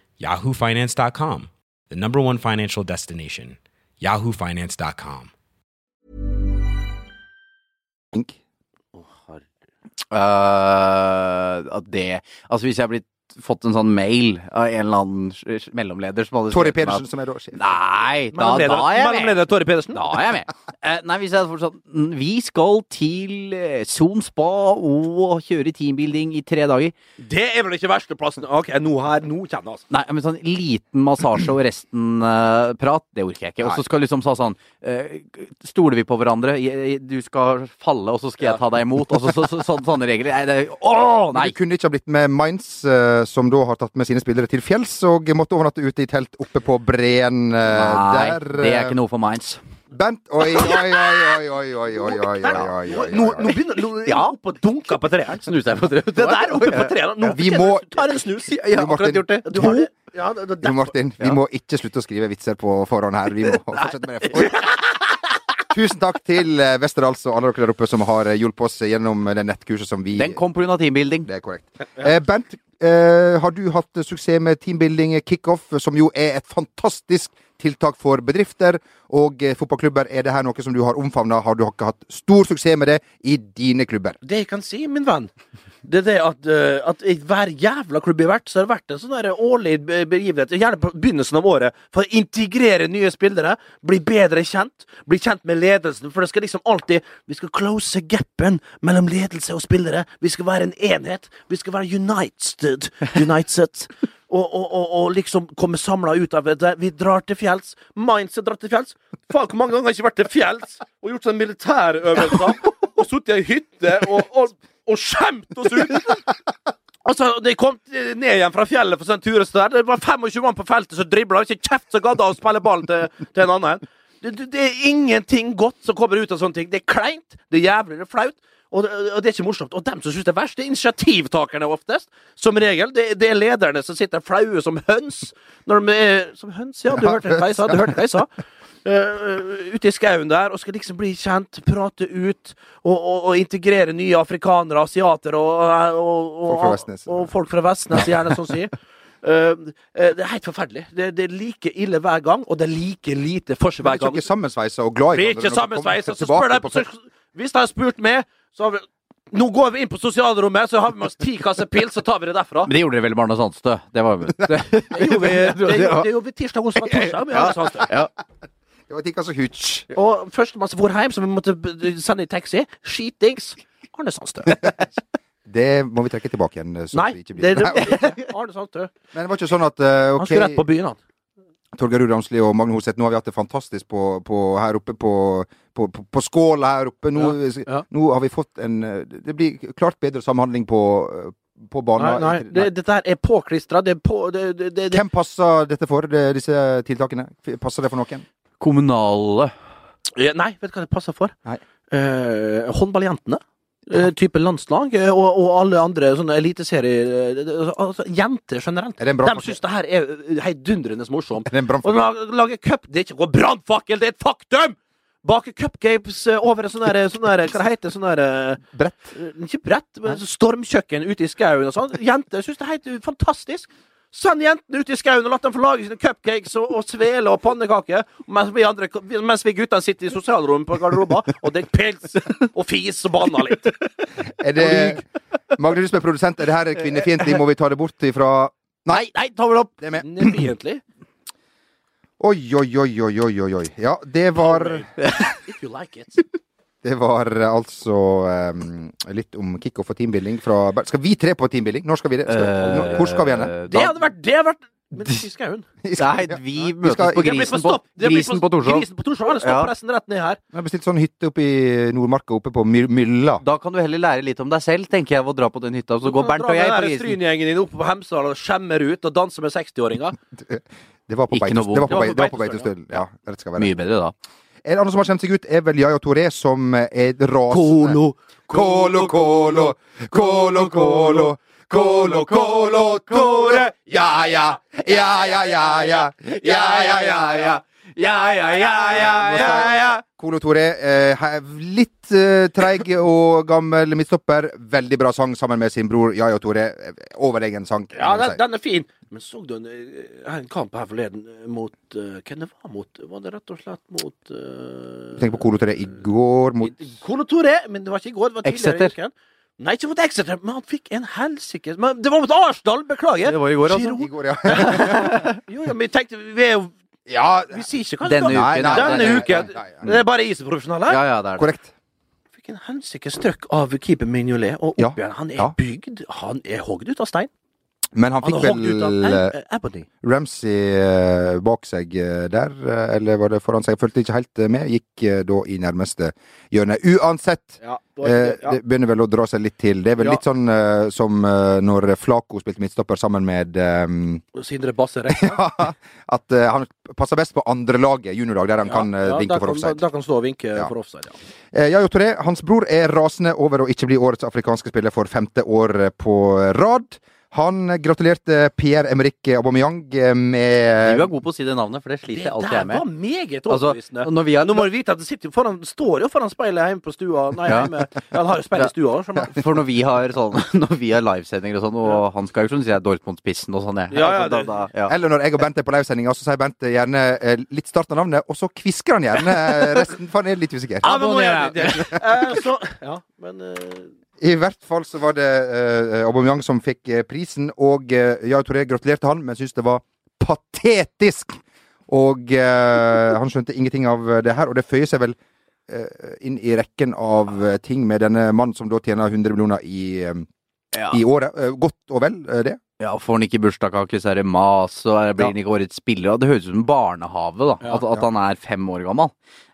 F: yahoofinance.com, the number one financial destination, yahoofinance.com.
D: Øh, eh, at det Altså, hvis jeg blitt fått en sånn mail av en eller annen mellomleder som hadde
B: Torry Pedersen,
D: at-
B: som er da sjef.
D: Nei, da, da er jeg med.
C: mellomleder Torry Pedersen?
D: Da er jeg med. Uh, nei, hvis jeg hadde fått sånn mm, Vi skal til eh, Son Spa og kjøre teambuilding i tre dager.
C: Det er vel ikke verste plassen. Ok, nå her, nå kjenner jeg altså.
D: Nei, men sånn liten massasje og resten-prat, prat, det orker jeg ikke. Og så skal liksom sa sånn eh, Stoler vi på hverandre? Jeg, jeg- du skal falle, og så skal jeg ta deg imot? Og så, så, så, sånne, sånne regler. Nei, det, å, nei!
B: Du kunne ikke ha blitt med Mainz, eh, som da har tatt med sine spillere til fjells og måtte overnatte ute i telt oppe på breen
D: Nei,
B: der.
D: Det er ikke noe for Mainz.
B: Bent Oi, oi, oi, oi, oi, oi, oi, oi, oi.
C: Nå, begynner du Ja, på dunka på treeren.
D: Snuser jeg på treeren.
C: Det der oppe på treeren. Nå
B: vi må
C: ta en snus.
D: Jeg har akkurat gjort det.
C: To. Ja,
B: Martin, vi må ikke slutte å skrive vitser på forhånd her. Vi må fortsette med det. Tusen takk til Westerdals og alle dere der oppe som har hjulpet oss gjennom det nettkurset som vi
D: Den kom pga. teambuilding.
B: Det er korrekt. Bent, har du hatt eh, suksess med teambuilding eh, kickoff, som jo er et fantastisk tiltak for bedrifter og eh, fotballklubber. Er det her noe som du har omfavna? Har du ikke hatt stor suksess med det i dine klubber?
C: Det jeg kan si, min venn, det er det at, eh, at i hver jævla klubb jeg har vært, så har det vært en sånn årlig begivenhet, gjerne på begynnelsen av året, for å integrere nye spillere, bli bedre kjent, bli kjent med ledelsen. For det skal liksom alltid Vi skal close gapen mellom ledelse og spillere. Vi skal være en enhet. Vi skal være united. United. Og, og, og, liksom komme samla ut av det. Vi drar til fjells. Mindset drar til fjells. Faen, hvor mange ganger har jeg ikke vært til fjells og gjort sånne militærøvelser? Og sittet i ei hytte og, og, og skjemt oss ut? Altså, De kom ned igjen fra fjellet for sånn turist der. Det var 25 mann på feltet som dribla. Ikke kjeft som gadda å spille ballen til, til en annen. Det, det, det er ingenting godt som kommer ut av sånne ting. Det er kleint, det er jævlig, det er flaut. Og og det er ikke morsomt. Og dem som syns det er verst, det er initiativtakerne oftest. Som regel. Det, det er lederne som sitter flaue som høns. Når de er Som høns, ja. Du hørte hva jeg sa. Du hørte hva jeg sa. Uh, ute i skauen der og skal liksom bli kjent, prate ut og, og, og integrere nye afrikanere, asiater og, og,
B: Folk fra Vestnes.
C: gjerne sånn si. Uh, uh, det er helt forferdelig. Det, det er like ille hver gang, og det er like lite forskjell hver gang.
B: Blir er sammensveisa og glad i hverandre
C: ikke Hvis de har spurt meg, så har vi Nå går vi inn på sosialrommet, så har vi med oss ti kasser pils, så tar vi det derfra.
D: Men det gjorde dere vel i Arne Sandstø? Det var det,
C: Det gjorde vi, det gjorde, det gjorde vi tirsdag, onsdag, torsdag. med Arne Sandstø.
D: ja.
B: Det var ikke så hutsch.
C: Og førstemann som for hjem, så vi måtte sende i taxi. Skitings. Arne Sandstø.
B: Det må vi trekke tilbake igjen. Så
C: Nei,
B: det ikke blir.
C: det, det, Arne Sandstø.
B: Men det var ikke sånn at okay,
C: Han skulle rett på byen, han.
B: Torgeir Rudamsli og Magne Hoseth, nå har vi hatt det fantastisk på, på, her oppe på, på, på, på Skåla her oppe. Nå,
C: Ja, ja.
B: nå har vi fått en eh, Det blir klart bedre samhandling på, eh, på
C: Nei,
B: banen.
C: nei, det, dette her er påklistra. Det er på det, det, det, det.
B: Hvem passer dette for, det, disse tiltakene? Passer det for noen?
D: Kommunale
C: Ja, Nei, vet du hva det passer for?
B: Nei.
C: Eh, håndballjentene. Ja. type landslag eh, og, og alle andre sånne eliteserier eh, det- det- altså, Jenter generelt.
B: Er det en
C: De syns det her er eh, heidundrende morsomt.
B: Å
C: lage, lage cup Det er ikke noe brannfakkel, det er et faktum! Bake cupcakes eh, over en sånn der, sånn der Hva det heter sånn der eh,
B: Brett?
C: Ikke brett, men stormkjøkken ute i skauen og sånn. Jenter syns det er helt fantastisk. Send jentene ut i skauen og la dem få lage sine cupcakes og, og svele og pannekaker. Mens vi, andre, mens vi guttene sitter i sosialrommet på garderoben og drikker pils og fis og banner litt.
B: Er det Magne, du som er produsent, er det her kvinnefiendtlig? Må vi ta det bort ifra
C: Nei, nei, ta vel opp!
B: Det er med.
C: Nefiendtlig.
B: Oi, oi, oi, oi, oi, oi, oi. Ja, det var
C: If you like it.
B: Det var eh, altså um, litt om kickoff og teambuilding fra Skal vi tre på teambuilding? Når skal vi det? Skal, hvor skal vi hen?
C: Det hadde vært Det hadde vært Men skauen.
D: Nei, vi
B: Vi
D: møtes
B: skal-
D: på Grisen på. Grisen på Torshov.
C: Grisen på Torshov. Eller stopp
D: Ja.
C: resten rett ned her.
B: Jeg har bestilt sånn hytte oppe i Nordmarka, oppe på Mylla.
D: Da kan du heller lære litt om deg selv, tenker jeg, ved å dra på den hytta. Så går Bernt og jeg på Grisen.
C: Strynegjengen din oppe på Hemsedal og skjemmer ut og danser med 60-åringer.
B: Det var på var på Beitostølen. Ja, rett skal være.
D: Mye bedre da.
B: En annen som har kjent seg ut, er vel Yaya Toré, som er rasende
C: Kolo.
B: Kolo, kolo, kolo, kolo. Kolo, kolo, Tore. Ja, ja, ja, ja, ja, ja. Ja, ja, ja, ja.
D: Ja, ja, ja, ja, ja, ja.
B: Kolo Tore, eh, litt eh, treig og gammel midtstopper. Veldig bra sang sammen med sin bror Jaja Tore. Eh, Overlegen sang.
C: Ja, den, den er fin. Men så du en, eh, en kamp her forleden eh, mot uh, Hvem det var mot? Var det rett og slett mot uh,
B: Tenk på Kolo Tore i går mot
C: Kolo Toré, men det var ikke i går. Det var tidligere i
D: Exeter.
C: Nei, ikke mot Exeter, men han fikk en helsike Det var mot Arsdal, Beklager.
D: Det var i går, altså.
B: I går, ja.
C: Jo, ja, men jeg tenkte Vi er jo
B: ja
C: Vi sier ikke hva
D: Denne uken,
C: Nei,
D: nei,
C: Denne
D: nei,
C: uken.
B: uken. Nei, nei, nei.
C: Det er bare jeg som profesjonell her.
D: Ja, ja, det er det.
B: korrekt.
C: Fikk en helsike støkk av keeper Mignolet, og
B: Ja,
C: opp igjen. Han er
B: ja.
C: bygd Han er hogd ut av stein.
B: Men han fikk
C: han av
B: vel eh. Ramsey eh, bak seg eh, der, eller var det foran seg? Jeg fulgte ikke helt med. Gikk da i nærmeste hjørne. Uansett,
C: Ja,
B: eh, det begynner vel å dra seg litt til. Det er vel
C: Ja.
B: litt sånn som når Flako spilte midtstopper sammen med um,
C: Sindre Basse Rekka.
B: At uh, han passer best på andrelaget, juniorlag, der han kan vinke for offside.
C: Da, da kan stå og vinke
B: Ja.
C: for offside, ja.
B: Yayo Toré, hans bror, er rasende over å ikke bli årets afrikanske spiller for femte år på rad. Han gratulerte Pierre-Emerick Aubameyang med Du
D: er god på å si det navnet, for det sliter jeg alltid
C: der
D: jeg
C: var
D: med.
C: meget
D: Altså,
C: overbevisende.
D: når vi har-
C: Nå må du vite at det sitter foran, står jo foran speilet hjemme på stua. Nei,
D: Ja.
C: hjemme. Ja, han har jo speil i stua òg.
D: For når vi har sånn Når vi har livesendinger og sånn, og han skal jo sånn si jeg Dortmund-spissen og sånn, jeg.
C: Ja, ja,
D: Altså, da, da, ja.
B: Eller når jeg og Bent er på livesendinga, så sier Bent gjerne eh, litt start av navnet, og så kvisker han gjerne eh, resten, for han er litt usikker.
C: Ja, men må
D: Abonner.
C: jeg- det- eh, så, ja, men eh,
B: I hvert fall så var det uh, Aubameyang som fikk eh, prisen, og uh, Yaya Toré gratulerte han, men syntes det var patetisk. Og eh, han skjønte ingenting av det her, og det føyer seg vel eh, inn i rekken av eh, ting med denne mannen som da tjener 100 millioner i, eh,
D: Ja.
B: i året. Eh, godt og vel, eh, det.
D: Ja, Får han ikke bursdagskake, så er det mas, og er- blir han ikke årets spiller. Det høres ut som barnehave, da.
C: Ja,
D: at, at
B: ja.
D: han er fem år gammel.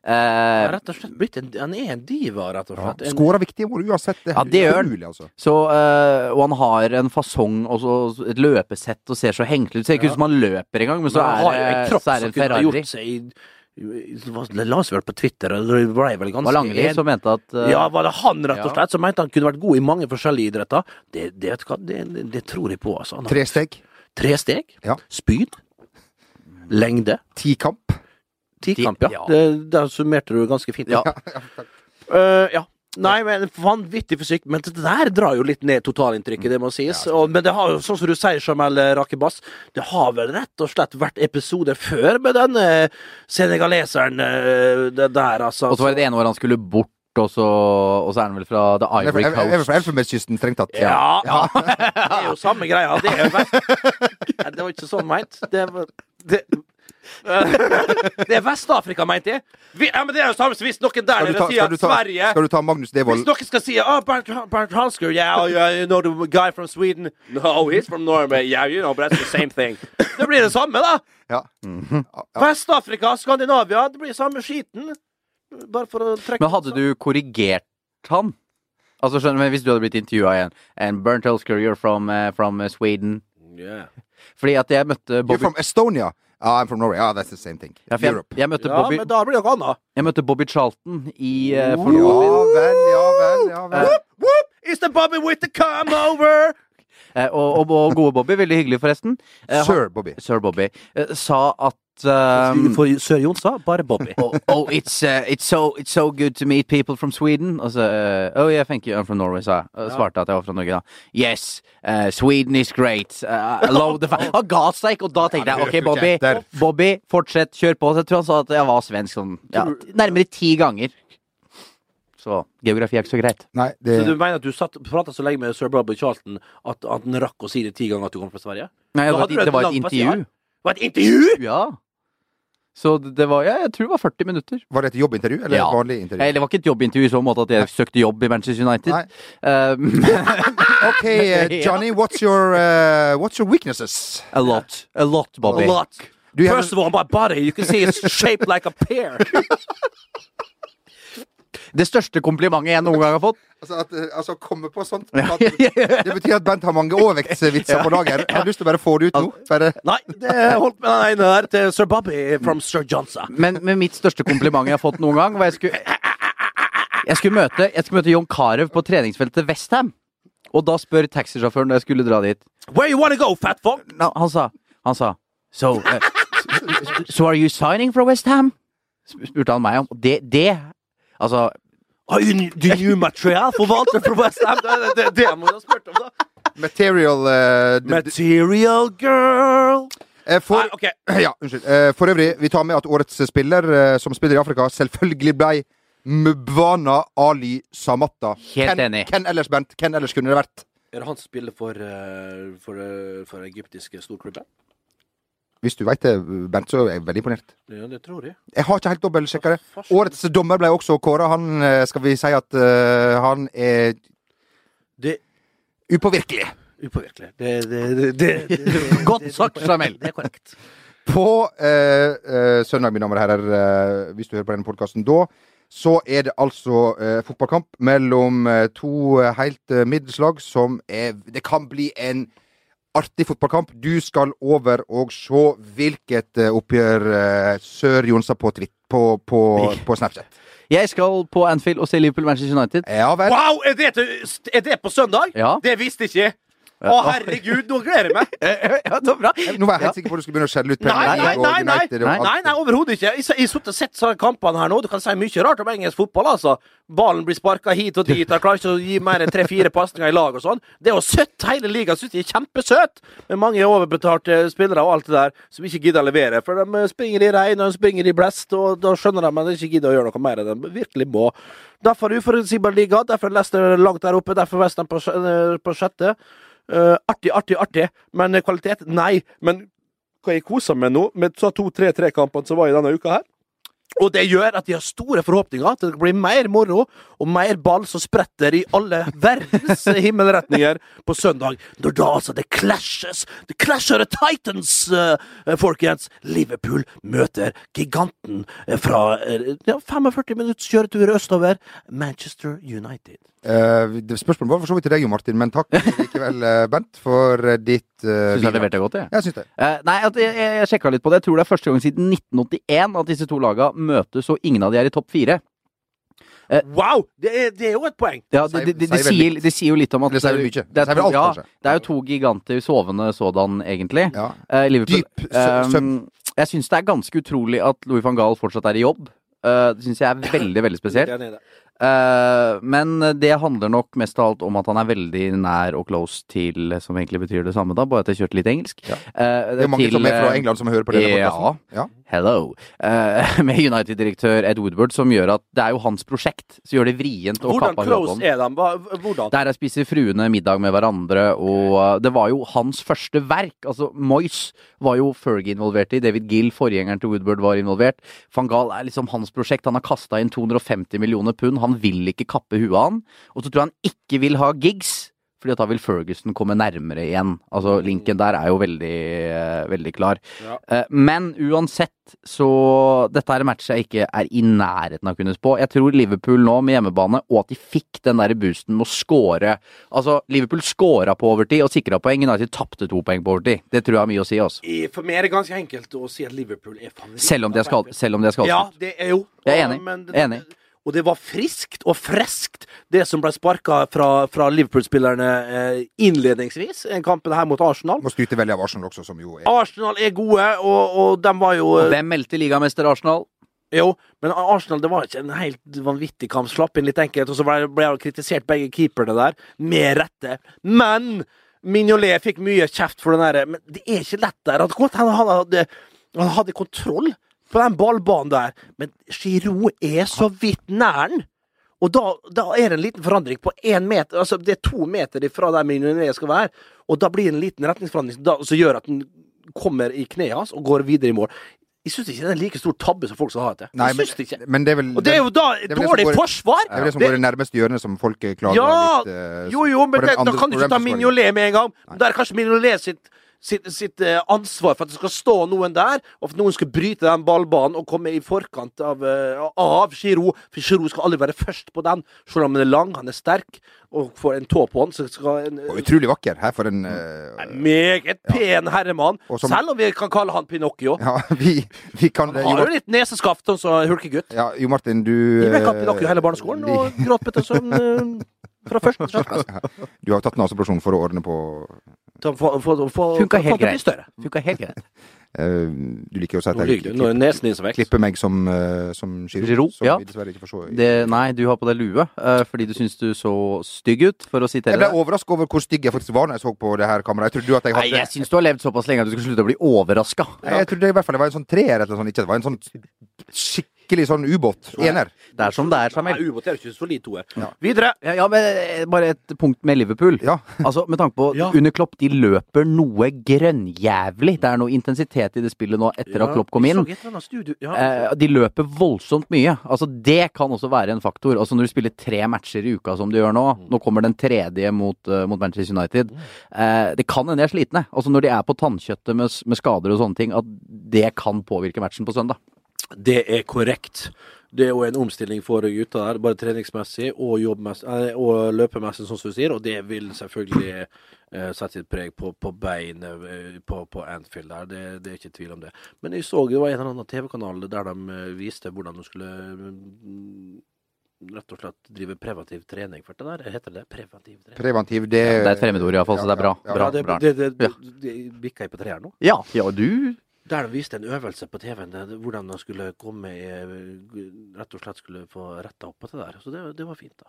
C: han
D: Eh,
C: er rett og slett blitt en, han er en diva, rett og
B: Ja.
C: slett. En-
B: Skårer viktige mål uansett. Det,
D: Ja, det gjør han.
B: altså.
D: så, eh, og han har en fasong og så et løpesett og ser så henkelig ut. Ser ikke
C: Ja.
D: ut som han løper engang, men så
C: Men har
D: er,
C: en kropp
D: så er det en Ferrari.
C: gjort seg i- la oss vel på Twitter, og det ble vel
D: Det var
C: ganske
D: Langli
C: en-
D: som mente at uh...
C: Ja, var det han, rett og slett, som mente han kunne vært god i mange forskjellige idretter? Det, det, vet hva, det, det, tror jeg på, altså. Han
B: Tre steg,
C: Tre steg,
B: Ja.
C: spyd, lengde,
B: Tikamp.
C: tikamp, ja.
D: Ja.
C: Det, der summerte du ganske fint.
D: Ja.
C: Uh, ja. Nei, men vanvittig fysikk. Men det der drar jo litt ned totalinntrykket, det må sies. Og, men det har jo, sånn som du sier, Jamel Rakebas, det har vel rett og slett vært episoder før med denne senegaleseren eh, det der, altså.
D: Og så var det det ene året han skulle bort, og så, og så er han vel fra The Ivory
B: Coast. jeg er
D: Coast.
B: fra Elfenbenskysten, strengt tatt.
C: Ja, det er jo samme greia. Det er jo Det var ikke sånn meint. Det var det... det er Vest-Afrika, mente jeg. Vi, ja, men det er jo samme som hvis noen der nede sier at
B: ta,
C: Sverige
B: skal du ta Magnus Devold?
C: Hvis noen skal si oh, Bernt, Bernt Halsker, yeah, oh, yeah, you know the guy from Sweden No, he's from Norway. Yeah, you know, but that's the same thing. Det blir det samme, da.
B: Ja.
C: Vest-Afrika, Skandinavia, det blir samme skiten. Bare for å trekke
D: Men hadde du korrigert han? Altså skjønner du, men Hvis du hadde blitt intervjua igjen And Bernt Halsker, you're from, uh, from Sweden.
C: yeah.
D: Fordi at jeg møtte
B: You're from Estonia. Ah, I'm from Norway. Ah, that's the same thing.
D: ja, jeg,
B: Europe.
D: jeg, møtte
C: Ja,
D: Bobby,
C: men da blir det noe annet.
D: jeg møtte Bobby Charlton i uh, for
B: Ja vel, ja vel, ja vel.
C: Whoop, whoop, it's the Bobby with the come over.
D: Eh, og, og, og gode Bobby, veldig hyggelig forresten. Eh,
B: Sir Bobby.
D: Sir Bobby eh, sa at um,
C: For Sir Jon sa bare Bobby.
D: oh, oh, it's uh, it's so it's so good to meet people from Sweden. Og så uh, Oh yeah, thank you, I'm from Norway, sa jeg. Og svarte at jeg var fra Norge, da. Yes, uh, Sweden is great. Uh, love the fact Han ga seg ikke, og da tenkte jeg OK, Bobby, Bobby, fortsett, kjør på. Så jeg tror han sa at jeg var svensk sånn ja, nærmere ti ganger. Så geografi er ikke så greit.
B: Nei, det
C: Så du mener at du satt, prata så lenge med sir Bobby Charlton at, at han rakk å si det ti ganger at du kom fra Sverige?
D: Nei, det var,
C: det,
D: et,
C: et
D: det var et intervju.
C: Det var et intervju?!
D: Ja. Så det var Ja, jeg tror det var 40 minutter.
B: Var det et jobbintervju eller
D: Ja.
B: et vanlig intervju?
D: Nei, det var ikke et jobbintervju i så måte at jeg søkte jobb i Manchester United.
B: Nei.
D: Um,
B: OK, eh, Johnny, what's your, uh, what's your weaknesses?
D: a lot. A lot, Bobby.
C: A lot. First of all, my body, you can see it's shaped like a pear.
D: Det største komplimentet jeg noen gang har fått.
B: Altså, at, eh, altså komme på sånt at, Det betyr at Bent har mange overvektsvitser på lager. Jeg har lyst til å bare få det ut nå. Bare
C: Nei, det holdt med den ene der til sir Bobby from sir Johnson.
D: Men, med mitt største kompliment jeg har fått noen gang, var jeg skulle Jeg skulle møte, jeg skulle møte John Carew på treningsfeltet Westham. Og da spør taxisjåføren da jeg skulle dra dit
C: Where you wanna go, fat fuck?
D: No, Han sa Han sa So, uh, so are you signing for Westham? Spurte han meg om. Det, det Altså
C: Do you material for Walter fra West Ham? Det er det, det må du ha spurt om, da.
B: material d-
C: Material girl.
B: eh, for,
C: Nei, okay.
B: Ja, unnskyld. Eh, for øvrig, vi tar med at årets spiller som spiller i Afrika, selvfølgelig ble Mubwana Ali Samatta.
D: Helt enig.
B: Hvem ellers, Bent? Hvem ellers kunne det vært?
C: Er det han som spiller for, uh, for, uh, for egyptiske storklubber?
B: Hvis du veit det, Bent, så er jeg veldig imponert.
C: Ja, det tror jeg.
B: Jeg har ikke helt dobbeltsjekka det. Årets dommer ble også kåra. Han eh, skal vi si at uh, han er
C: Det
B: upåvirkelig.
C: Upåvirkelig. Det, det, det, det, det,
D: Godt sagt, Jamel.
C: Det er korrekt.
B: På eh, eh, søndag, mine damer og herrer, eh, hvis du hører på denne podkasten da, så er det altså eh, fotballkamp mellom to helt middelslag middels lag som er Det kan bli en artig fotballkamp. Du skal over og se hvilket eh, oppgjør eh, Sør Jonsa på, på, på, på Snapchat.
D: Jeg skal på Anfield og se Liverpool Manchester United.
B: Ja vel.
C: Wow! Er det, er det på søndag?
D: Ja.
C: Det visste ikke jeg. Å, herregud, nå gleder jeg meg!
D: ja, det var bra.
B: Nå var jeg helt sikker på at du skulle begynne å skjelle ut
C: Nei,
B: Premier
C: nei,
B: League
C: nei, nei,
B: United
C: nei, nei, nei overhodet ikke. Jeg har sittet og sett kampene her nå. Du kan si mye rart om engelsk fotball, altså. Ballen blir sparka hit og dit, og klarer ikke å gi mer enn tre-fire pasninger i lag og sånn. Det er jo søtt. Hele ligaen syns de er kjempesøt, med mange overbetalte spillere og alt det der, som ikke gidder å levere. For de springer i regn, og de springer i blest, og da skjønner de at de ikke gidder å gjøre noe mer enn de virkelig må. Derfor uforutsigbar liga, derfor er Leicester langt der oppe, derfor Western på, eh, på sjette. Eh, artig, artig, artig. Men eh, kvalitet? Nei. Men hva jeg koser meg nå, med to-tre-tre-kampene som var i denne uka her. Og det gjør at de har store forhåpninger til det blir mer moro og mer ball som spretter i alle verdens himmelretninger på søndag. Når da altså det clashes The clasher the Titans, eh, folkens! Liverpool møter giganten eh, fra eh, ja, 45 minutts kjøretur østover, Manchester United.
B: Uh, det- spørsmålet var for så vidt til deg, Jo Martin, men takk likevel, Bent, for ditt uh,
D: Syns jeg leverte godt, jeg.
B: Jeg syns det.
D: Eh, nei, at jeg, jeg, jeg sjekka litt på det. Jeg tror det er første gang siden 1981 at disse to laga møtes, og ingen av de er i topp fire.
C: Wow! Det er, det er jo et poeng.
D: Ja, det, det, det, det,
B: Sier
D: sier, det sier jo litt om at
B: Det sier mye.
D: Det er, to,
B: alt,
D: ja, det er jo to giganter sovende sådan, egentlig.
B: Ja.
D: Eh, Liverpool,
B: Dyp søvn.
D: eh, jeg syns det er ganske utrolig at Louis van Gaal fortsatt er i jobb. Eh, det syns jeg er veldig, veldig spesielt.
C: Det.
D: Eh, men det handler nok mest av alt om at han er veldig nær og close til Som egentlig betyr det samme, da, bare at jeg kjørte litt engelsk.
B: Ja.
D: Uh,
B: Det er mange
D: til,
B: som er fra
D: eh,
B: England som hører på denne
D: ja.
B: Ja.
D: Hello. Uh, med United-direktør Ed Woodward, som gjør at det er jo hans prosjekt. Som gjør det vrient å
C: Hvordan
D: kappe av
C: close
D: Håkon.
C: er de? Hva- Hvordan?
D: Der spiser fruene middag med hverandre, og uh, det var jo hans første verk. Altså, Moyes var jo Fergie involvert i, David Gill, forgjengeren til Woodward, var involvert. Van Gaal er liksom hans prosjekt. Han har kasta inn 250 millioner pund. Han vil ikke kappe huet av han. Og så tror jeg han ikke vil ha gigs. Fordi at da vil Ferguson komme nærmere igjen. Altså, Linken der er jo veldig, eh, veldig klar.
C: Ja.
D: Eh, men uansett, så Dette er en match jeg ikke er i nærheten av å kunne spå. Jeg tror Liverpool nå med hjemmebane, og at de fikk den der boosten med å score Altså, Liverpool scora på overtid og sikra poeng. United tapte to poeng på overtid. Det tror jeg har mye å si. altså.
C: For meg er det ganske enkelt å si at Liverpool er favoritt.
D: Selv om de er skadet.
C: Ja, det er jo.
D: Jeg er enig.
C: Men det-
D: er enig.
C: Og det var friskt og freskt, det som ble sparka fra, fra Liverpool-spillerne eh, innledningsvis. i kampen her mot Arsenal.
B: Må skryte veldig av Arsenal også, som jo er
C: Arsenal er gode, og, og de var jo eh,
D: Hvem meldte ligamester Arsenal?
C: Jo, men Arsenal det var ikke en helt vanvittig kamp. Slapp inn litt enkelt, og så ble, ble kritisert begge keeperne der, med rette. Men Mignolet fikk mye kjeft for den derre Men det er ikke lett der. At godt han hadde, han hadde kontroll på den ballbanen der, men Giroud er så vidt nær den. Og da, da er det en liten forandring på én meter. Altså, det er to meter fra der Mignonet skal være, og da blir det en liten retningsforandring da, som gjør at den kommer i kneet hans og går videre i mål. Jeg syns ikke det er en like stor tabbe som folk skal ha etter.
B: Nei, men,
C: det
B: men det vel
C: Og det er jo da
B: det er det
C: dårlig
B: går-
C: forsvar!
B: Det er det som går i nærmeste hjørne, som folk klager
C: ja,
B: litt uh,
C: jo, jo, men det,
B: andre, da
C: kan du ikke ta. Mignolet med en gang. Da er det kanskje Mignolet sitt, sitt, sitt eh, ansvar for at det skal stå noen der, og for at noen skal bryte den ballbanen og komme i forkant av, uh, av Giroud. For Giroud skal aldri være først på den, selv om han er lang, han er sterk og får en tå på han. Så en,
B: Og utrolig vakker. Her for en En
C: meget pen herremann.
B: Som-
C: Selv om vi kan kalle han Pinocchio.
B: Ja, vi, vi kan.
C: Han har jo litt neseskaft, Og som Hulkegutt.
B: ja, jo Martin, du
C: Vi vekket
B: eh,
C: Pinocchio hele barneskolen og gråt bitte som uh, fra første til sjette klasse.
B: Du har tatt naseoperasjon for å ordne på
D: Funka helt greit. Funka helt greit.
B: Uh, Du liker jo å si at jeg
C: er vekst.
B: klipper meg som, uh, som
D: Giro.
B: Som
D: ja.
B: vi ikke får se.
D: Det, nei, du har på deg lue uh, fordi du syns du så stygg ut, for å sitere
B: Jeg ble
D: deg.
B: overraska over hvor stygg jeg faktisk var når jeg så på det her kameraet. Jeg trodde at jeg
D: Nei,
B: hadde
D: jeg syns du har levd såpass lenge at du skal slutte å bli overraska.
B: Ja. Jeg trodde i hvert fall det var en sånn treer eller sånn, ikke det var en sånn skikkelig sånn ubåt. Ener.
D: Det er som det er,
C: Nei,
D: Samuel.
C: ubåt er ikke så solid toer.
B: Ja.
C: Videre.
D: Ja, ja, men eh, bare et punkt med Liverpool.
B: Ja.
D: Altså, Med tanke på
C: Ja.
D: under Klopp, de løper noe grønnjævlig. Det er noe intensitet i det spillet nå etter at Klopp kom inn. Eh, de løper voldsomt mye. Altså Det kan også være en faktor. Altså Når du spiller tre matcher i uka som du gjør nå, nå kommer den tredje mot, uh, mot Manchester United eh, Det kan hende de er slitne. Altså Når de er på tannkjøttet med, med skader og sånne ting, at det kan påvirke matchen på søndag.
C: Det er korrekt. Det er jo en omstilling for gutta der, bare treningsmessig og, eh, og løpemessig, sånn som du sier. Og det vil selvfølgelig eh, sette sitt preg på, på beinet eh, på, på Anfield der. Det, det er ikke tvil om det. Men jeg så det var en eller annen TV-kanal der de eh, viste hvordan de skulle mm, rett og slett drive preventiv trening for det der. Heter det preventiv trening?
B: Preventiv, det
D: Det er et fremmedord, iallfall, så det er bra.
B: Ja, ja,
D: bra,
C: Ja, det,
D: bra.
C: det, det, det, det bikker jeg på tre her nå.
D: Ja, ja, du
C: Der de viste en øvelse på TV-en, det- det- hvordan de skulle komme i Rett og slett skulle få retta opp på det der. Så det, det var fint, da.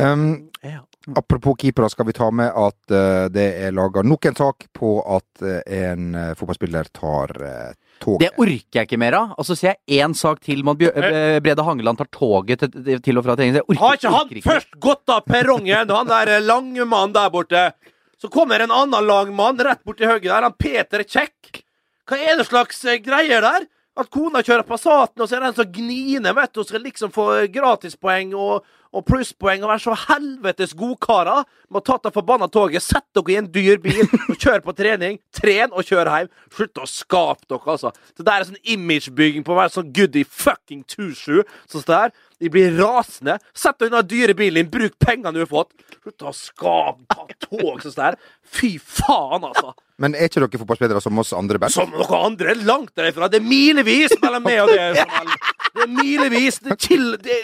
B: Um,
C: Ja.
B: apropos keepere, skal vi ta med at uh, det er laga nok en sak på at uh, en uh, fotballspiller tar uh, toget.
D: Det orker jeg ikke mer av. Og så ser jeg én sak til med at Bjør- Brede Hangeland tar toget til, til og fra trening.
C: Har ikke han
D: ikke.
C: først gått av perrongen, han der lange mannen der borte? Så kommer en annen lang mann rett borti høyre der, han Peter Kjekk. Hva er det slags eh, greier der? At kona kjører Passaten, og så er det en som gniner, vet du, og skal liksom få gratispoeng og, og plusspoeng å være så helvetes godkarer. Må ta det forbanna toget, sett dere i en dyr bil og kjør på trening. Tren og kjør hjem. Slutt å skape dere, altså. Det der er sånn imagebygging på å være sånn goody fucking two-shoe. Sånn der. De blir rasende. Sett deg unna dyre bilen din, bruk pengene du har fått. Slutt å skape ta tog sånn der. Fy faen, altså.
B: Men er ikke dere fotballspillere som oss andre, Bernt?
C: Som dere andre langt derifra. Det er milevis mellom meg og det. Det er milevis. Det er chill. Det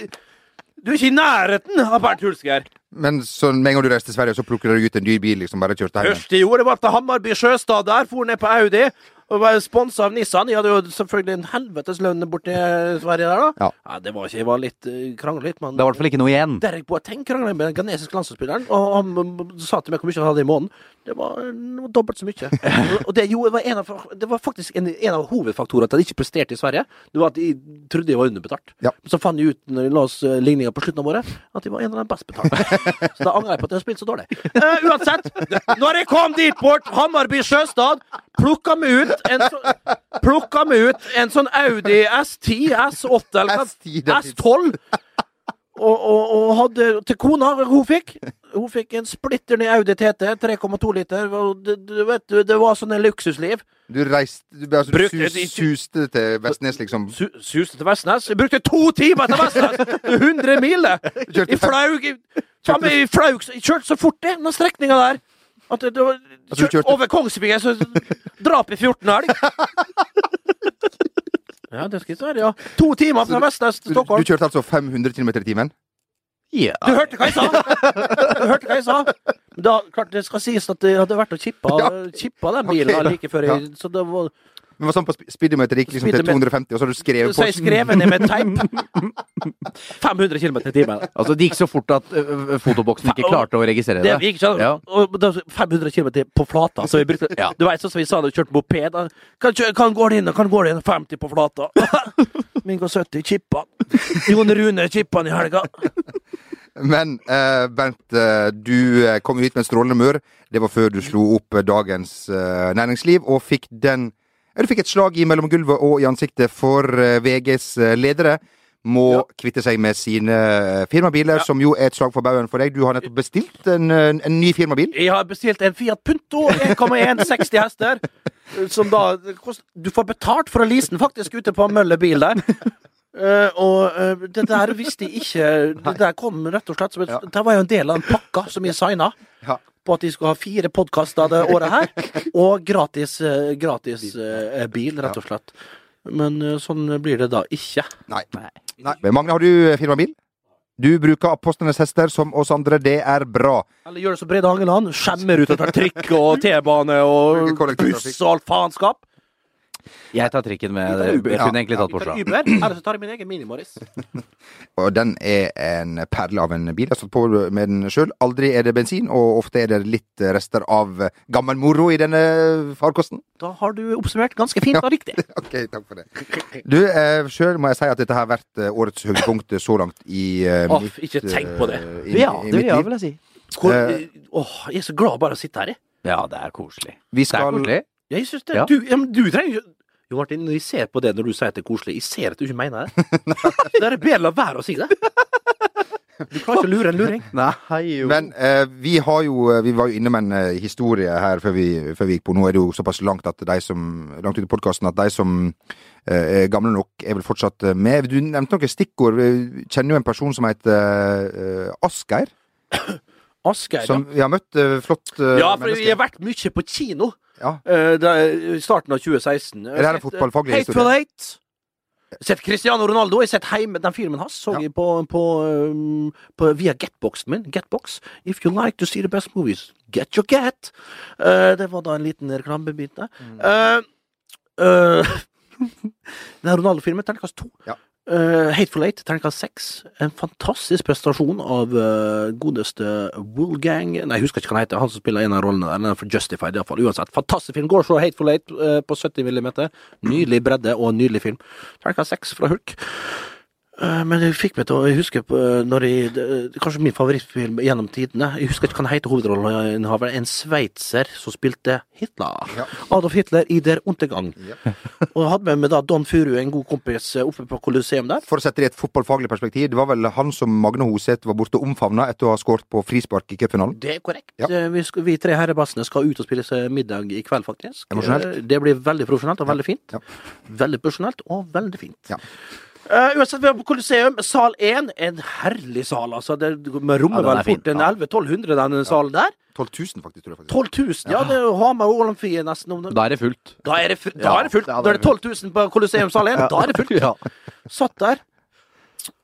C: du er ikke i nærheten av Bernt Hulsker.
B: Men så med en gang du reiser til Sverige, så plukker du ut en dyr bil, liksom bare kjørte hjem?
C: Første jeg gjorde, var til Hammarby Sjøstad der. For ned på Audi. Og var sponsa av Nissan. De hadde jo selvfølgelig en helvetes lønn borti Sverige der, da.
B: Ja.
C: det var ikke Jeg var litt uh, krangla litt, men
D: Det var i hvert fall ikke noe igjen.
C: Derek Boateng krangla med den ghanesiske landslagsspilleren, og han mm, sa til meg hvor mye han hadde i måneden. Det var, det var dobbelt så mye. Og- det, gjorde, var en av, det var faktisk en, en av hovedfaktorene til at de ikke presterte i Sverige. Det var at de trodde de var underbetalt.
B: Ja.
C: Så fant de ut når de la oss eh, ligninga på slutten av året, at de var en av de best betalte. Så da angrer jeg på at de har spilt så dårlig. Uh, uansett, når jeg kom dit bort, Hammarby Sjøstad, plukka meg ut en så, Plukka meg ut en sånn Audi S10, S8 eller hva-
B: S10, det er fint.
C: S12. Og, og, og hadde til kona hun fikk Hun fikk en splitter ny Audi TT, 3,2 liter. Og det, du vet, det var sånn en luksusliv.
B: Du reiste du, altså, du
C: Brukte
B: sus, suste til Vestnes, liksom?
C: Su, suste til Vestnes. Jeg brukte to timer til Vestnes! 100 mil! det. I flaug i- i flaug Jeg kjørte så fort, det, den strekninga der. At
B: du,
C: du
B: kjørte-
C: Over Kongsvinger så drap i 14 elg. Ja, det skal ikke være, Ja. To timer fra Vestnes til
B: Du, du kjørte altså 500 km i timen?
D: Ja.
C: Du hørte hva jeg sa! Du hørte hva jeg sa. Da, klart Det skal sies at det hadde vært og chippa,
B: Ja.
C: chippa den bilen like før jeg Så det var
B: Men var sånn på sp- speedometer gikk liksom til 250, og så har du skrevet
C: Så jeg skrev ned med teip. 500 km i timen.
D: Altså, det gikk så fort at ø, fotoboksen ikke klarte å registrere
C: Det
D: det.
C: gikk sånn,
D: Ja.
C: og da, 500 km på flata. Så vi brukte,
D: Ja.
C: Du vet, sånn som vi sa da vi kjørte moped. Kan, kan gå det inn, kan gå det inn 50 på flata. Min går 70 chippa. Jon Rune chippa i helga.
B: Men uh, Bent, uh, du eh, kom jo hit med en strålende humør. Det var før du slo opp eh, Dagens uh, Næringsliv, og fikk den Du fikk et slag i mellom gulvet og i ansiktet, for eh, VGs eh, ledere må
C: Ja.
B: kvitte seg med sine firmabiler, firmabiler, som jo er et slag for baugen for deg. Du har nettopp bestilt en, eh, en ny firmabil.
C: Jeg har bestilt en Fiat Punto 1,160 hester. Som da Du får betalt for å lease den faktisk ute på Møller bil der. Uh, og uh, det der visste jeg ikke Det der kom rett og slett som et,
B: Ja.
C: Det var jo en del av en pakka som jeg signa.
B: Ja.
C: På at de skulle ha fire podkaster det året her, og gratis, eh, gratis eh, bil, rett og slett. Men eh, sånn blir det da ikke.
B: Nei. Nei. Men Magne, har du firmabil? Du bruker Apostlenes hester som oss andre, det er bra.
C: Eller gjør det som Brede Hangeland, skjemmer ut tar trikk og T-bane og buss og alt faenskap.
D: Jeg tar trikken med
C: tar
D: Jeg kunne egentlig tatt Porsche.
C: Uber, eller så tar jeg min egen Mini-Morris.
B: Og den er en perle av en bil. Jeg har stått på med den sjøl. Aldri er det bensin, og ofte er det litt rester av gammel moro i denne farkosten.
C: Da har du oppsummert ganske fint og riktig.
B: Ok, takk for det. Du, eh, sjøl må jeg si at dette har vært eh, årets høydepunkt så langt i eh,
C: Åh,
B: mitt
C: ikke tenk på det.
B: eh, i,
D: Ja,
B: i
D: det
B: mitt
D: vil jeg si.
C: Hvor,
B: Eh.
C: åh, jeg er så glad bare å sitte her, jeg.
D: Ja, det er koselig.
B: Vi
D: Det er
B: skal
D: koselig.
C: Jeg synes det.
D: Ja.
C: Du, ja, men du trenger ikke Jo, Martin, når jeg ser på det når du sier at det er koselig, jeg ser at du ikke mener det. det er bedre å la være å si det. Du klarer ikke å lure en luring.
D: Nei, jo.
B: Men eh, vi har jo Vi var jo inne med en eh, historie her før vi, før vi gikk på. Nå er det jo såpass langt at de som langt ut i podkasten at de som eh, er gamle nok, er vel fortsatt eh, med. Du nevnte noen stikkord. Vi kjenner jo en person som heter eh, Asgeir.
C: Asgeir,
B: Som vi har møtt. eh, flott eh,
C: ja. Ja, for
B: menneske.
C: vi har vært mye på kino.
B: Ja.
C: Uh, starten av 2016.
B: Er det en fotballfaglig historie?
C: Hateful Hate. Sett Cristiano Ronaldo. Jeg sett heime, Den filmen hans så
B: Ja.
C: jeg på, på, um, på via Getboxen min. Getbox. If you like to see the best movies, get your get. Uh, det var da en liten reklamebit der.
B: Mm.
C: Uh, eh, Ronaldo-filmen, terningkast to.
B: Ja.
C: Eh, Hateful Eight, terningkast seks. En fantastisk prestasjon av uh, godeste Woolgang Nei, jeg husker ikke hva han heter. Han som spiller en av rollene der. Den er for Justified, iallfall. Uansett, fantastisk film. Går så Hateful Eight uh, på 70 millimeter. Nydelig bredde og nydelig film. Terningkast seks fra Hulk. Eh, Men det fikk meg til å jeg husker eh, når jeg, Kanskje min favorittfilm gjennom tidene. Jeg husker ikke hva han heter hovedrolleinnehaveren. En sveitser som spilte Hitler.
B: Ja.
C: Adolf Hitler i Der Untergang.
B: Ja.
C: Og jeg hadde med meg da Don Furu, en god kompis, eh, oppe på Colosseum der.
B: For å sette det i et fotballfaglig perspektiv, det var vel han som Magne Hoseth var borte og omfavna etter å ha skåret på frispark i cupfinalen?
C: Det er korrekt.
B: Ja.
C: Vi, vi tre herrebassene skal ut og spille middag i kveld, faktisk.
B: Emosjonelt.
C: Det blir veldig profesjonelt og veldig fint.
B: Ja.
C: Veldig profesjonelt og veldig fint.
B: Ja.
C: Eh, uansett, vi er på Colosseum, sal 1. En herlig sal, altså. Det med rommer
D: Ja, er
C: vel fort en
D: Ja.
C: 1100-1200, denne salen der.
B: 12 000, faktisk. tror jeg faktisk.
C: 12 000, ja. Det har med og Ålandfie nesten. Om det.
D: Da er det fullt.
C: Da er det, fu- da er det fullt.
D: ja,
C: Da er det 12 000 på Colosseum sal 1. Da er det fullt.
D: Ja.
C: Satt der.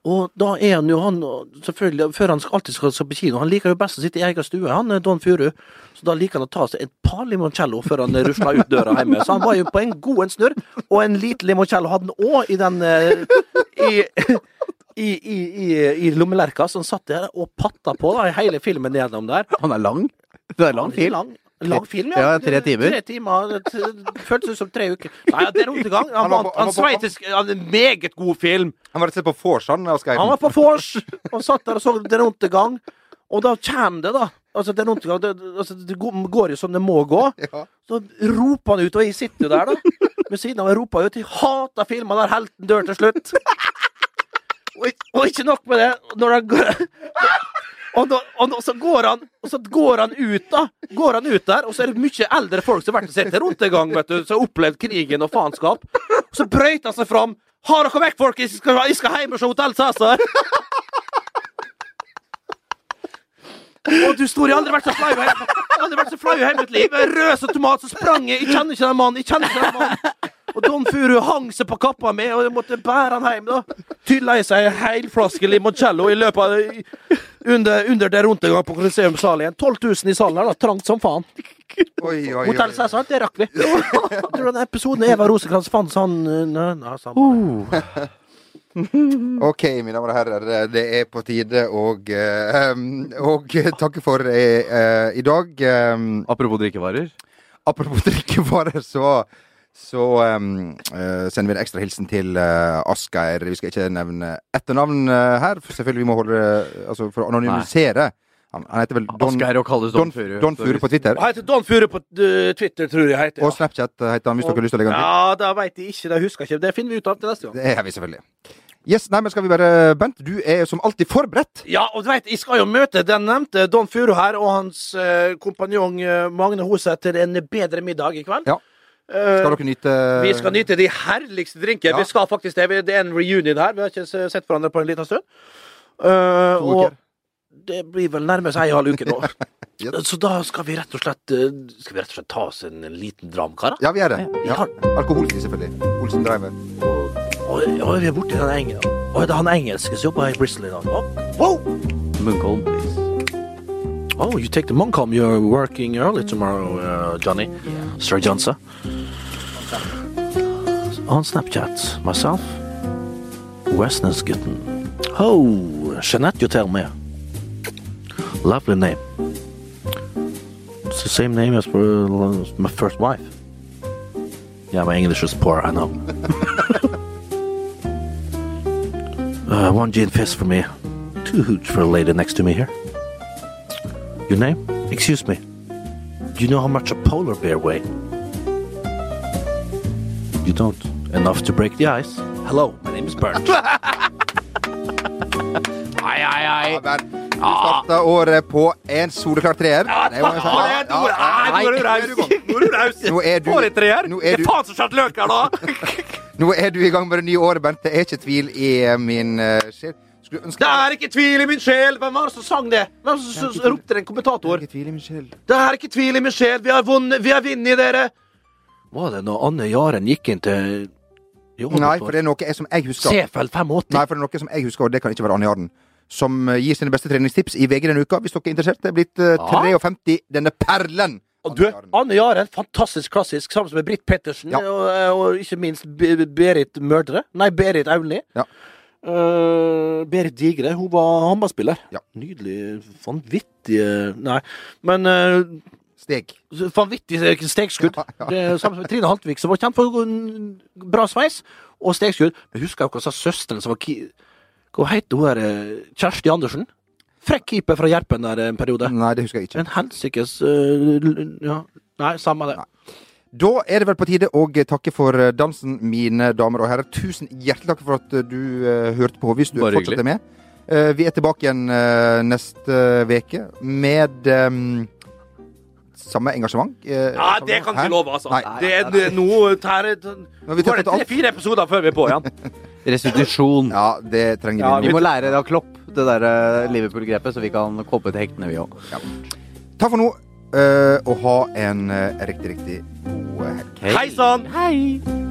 C: Og da er han jo han Selvfølgelig, før han alltid skal skal på kino Han liker jo best å sitte i egen stue, han er Don Furu. Så da liker han å ta seg et par limoncello før han rusler ut døra hjemme. Så han var jo på en god en snurr, og en liten limoncello hadde han òg i den eh, i, i, i, i, i lommelerka, så han satt der og patta på da, i hele filmen gjennom der.
D: Han er lang. Det er lang film.
C: Lang, film,
D: Ja, tre timer.
C: Tre timer. Det føltes som tre uker. Nei, det er undergang. Han,
B: Han var på- han
C: han
B: på-
C: Han er en meget god film.
B: Han var rett og slett på vors, han,
C: Han var på vors og satt der og så Den undergang. Og da kommer det, da. Altså, Den undergang det, altså, det går jo som det må gå.
B: Ja.
C: Så roper han ut, og jeg sitter jo der, da. Ved siden av meg roper jo ut. Jeg hater filmer der helten dør til slutt. Og, og ikke nok med det. Når han går og, da, og, da- så går han så går han ut, da. Går han ut der, og så er det mye eldre folk som har vært og sett gang, vet du, som har opplevd krigen og faenskap. Og så brøyter han seg fram. Ha dere vekk, folk! Jeg skal, jeg skal hjem og se Hotell Cæsar! Og du står, jeg har aldri vært så flau jeg har aldri vært så flau i hele mitt liv. Rød som tomat, så sprang jeg. Jeg kjenner ikke den mannen. Jeg kjenner ikke den mannen. Og Don Furu hang seg på kappa mi, og jeg måtte bære han hjem. da Tylla seg en hel flaske limoncello i løpet av under, under der rundegang på Colosseum-salen igjen. 12 000 i salen her, da. Trangt som faen.
B: Oi, oi, oi.
C: Hotell Cæsar, det rakk vi. Jeg tror den episoden Eva Rosekrantz fant sånn uh, nei, nei, Uh.
B: Ok, mine damer og herrer, det er på tide å eh, og takke for eh, eh, i dag. Eh,
D: Apropos drikkevarer.
B: apropos drikkevarer, så så um, uh, sender vi en ekstra hilsen til uh, Asgeir. Vi skal ikke nevne etternavn uh, her, for selvfølgelig vi må holde Altså for å anonymisere. Han, han heter vel Don, Don,
D: Don Furu.
B: På Twitter.
C: Han heter Don Furu på uh, Twitter, tror jeg heter.
B: Og Snapchat heter han, hvis dere har lyst til å legge han til.
C: Ja, det veit jeg ikke. Det husker jeg ikke. Det finner vi ut av til neste gang.
B: Det er vi selvfølgelig. Yes, nei, men skal vi bare Bent, du er som alltid forberedt.
C: Ja, og du vet, jeg skal jo møte den nevnte Don Furu her og hans eh, kompanjong Magne Hoseth til en bedre middag i kveld.
B: Ja.
C: Eh,
B: Skal dere nyte
C: vi skal nyte de herligste drinker.
B: Ja.
C: Vi skal faktisk det. Det er en reunion her. Vi har ikke sett hverandre på en liten stund. Uh,
B: To
C: og
B: uker.
C: det blir vel nærmest ei halv uke nå.
B: yep.
C: Så da skal vi rett og slett eh, Skal vi rett og slett ta oss en liten dram, karer?
B: Ja, vi er det. Ja.
C: har-
B: Alkoholfri, selvfølgelig. Olsen Driver.
C: Og, og vi er borti den engelske Og det er han engelske som jobber i Bristol i dag. Wow!
D: Munkholm, please.
C: Oh, you take the Muncomb. You're working early tomorrow, uh, Johnny. Sir Johnson. On Snapchat, myself, Westnesgutten. Oh, Jeanette, you tell me. Lovely name. It's the same name as uh, my first wife. Yeah, my English is poor, I know. uh, one gin fizz for me. Two hoots for a lady next to me here. Your name? Excuse me. Do you know how much a polar bear weighs? You don't. Enough to break the ice. Hello, my name is Bernt. ai, ai, ai.
B: Ja, Bernt, du starta året på en soleklar treer.
C: Ja, det er
B: Ja, ja,
C: nå er du raus. Nå er du
B: er
C: treer?
B: er
C: Det er faen som skjørt løk her, da.
B: Nå er du i gang med det nye året, Bent. Det er ikke tvil i min uh, sjel.
C: Det er ikke tvil i min sjel. Hvem var det som sang det? Hvem det som ropte det? En kommentator?
B: Ikke tvil i min sjel.
C: Det er ikke tvil i min sjel. Vi har vunnet, vi har vunnet, dere. Var det når Anne Jaren gikk inn til Jo,
B: Nei, for det er noe jeg, som jeg husker.
C: Seefeld 85.
B: Nei, for det er noe som jeg husker, og det kan ikke være Anne Jaren. Som eh, gir sine beste treningstips i VG denne uka, hvis dere er interessert. Det er blitt eh,
C: Ja.
B: 53, denne perlen.
C: Og du,
B: Anne
C: Jaren, fantastisk klassisk, sammen med Britt Pettersen
B: Ja.
C: og, og ikke minst Berit Mørdre. Nei, Berit Auli.
B: Ja.
C: Eh, Berit Digre, hun var håndballspiller.
B: Ja.
C: Nydelig, vanvittig Nei, men uh,
B: Steg.
C: vanvittig stegskudd.
B: Ja, ja.
C: Det er samme som Trine Haltvik, som var kjent for bra sveis og stegskudd. Men husker dere hva sa søsteren som var ki... Hva heter hun her? eh, Kjersti Andersen? Frekk keeper fra Gjerpen der en periode.
B: Nei, det husker jeg ikke.
C: En helsikes uh, Ja, nei, samme det.
B: Da er det vel på tide å takke for eh, dansen, mine damer og herrer. Tusen hjertelig takk for at eh, du uh, hørte på, hvis du
D: Bare
B: fortsatt er med. Uh, vi er tilbake igjen uh, neste uke med um, samme engasjement.
C: Ja, det kan ikke love, altså.
B: Nei.
C: Det er
B: noe vi
C: Går det tre-fire episoder før vi er på igjen.
D: Restitusjon.
B: Ja, det trenger
D: Ja,
B: vi.
D: vi må lære av Klopp, det der Liverpool-grepet, så vi kan koppe til hektene, vi òg.
B: Takk for nå, eh, og ha en riktig, riktig god Hi,
C: son. Hi.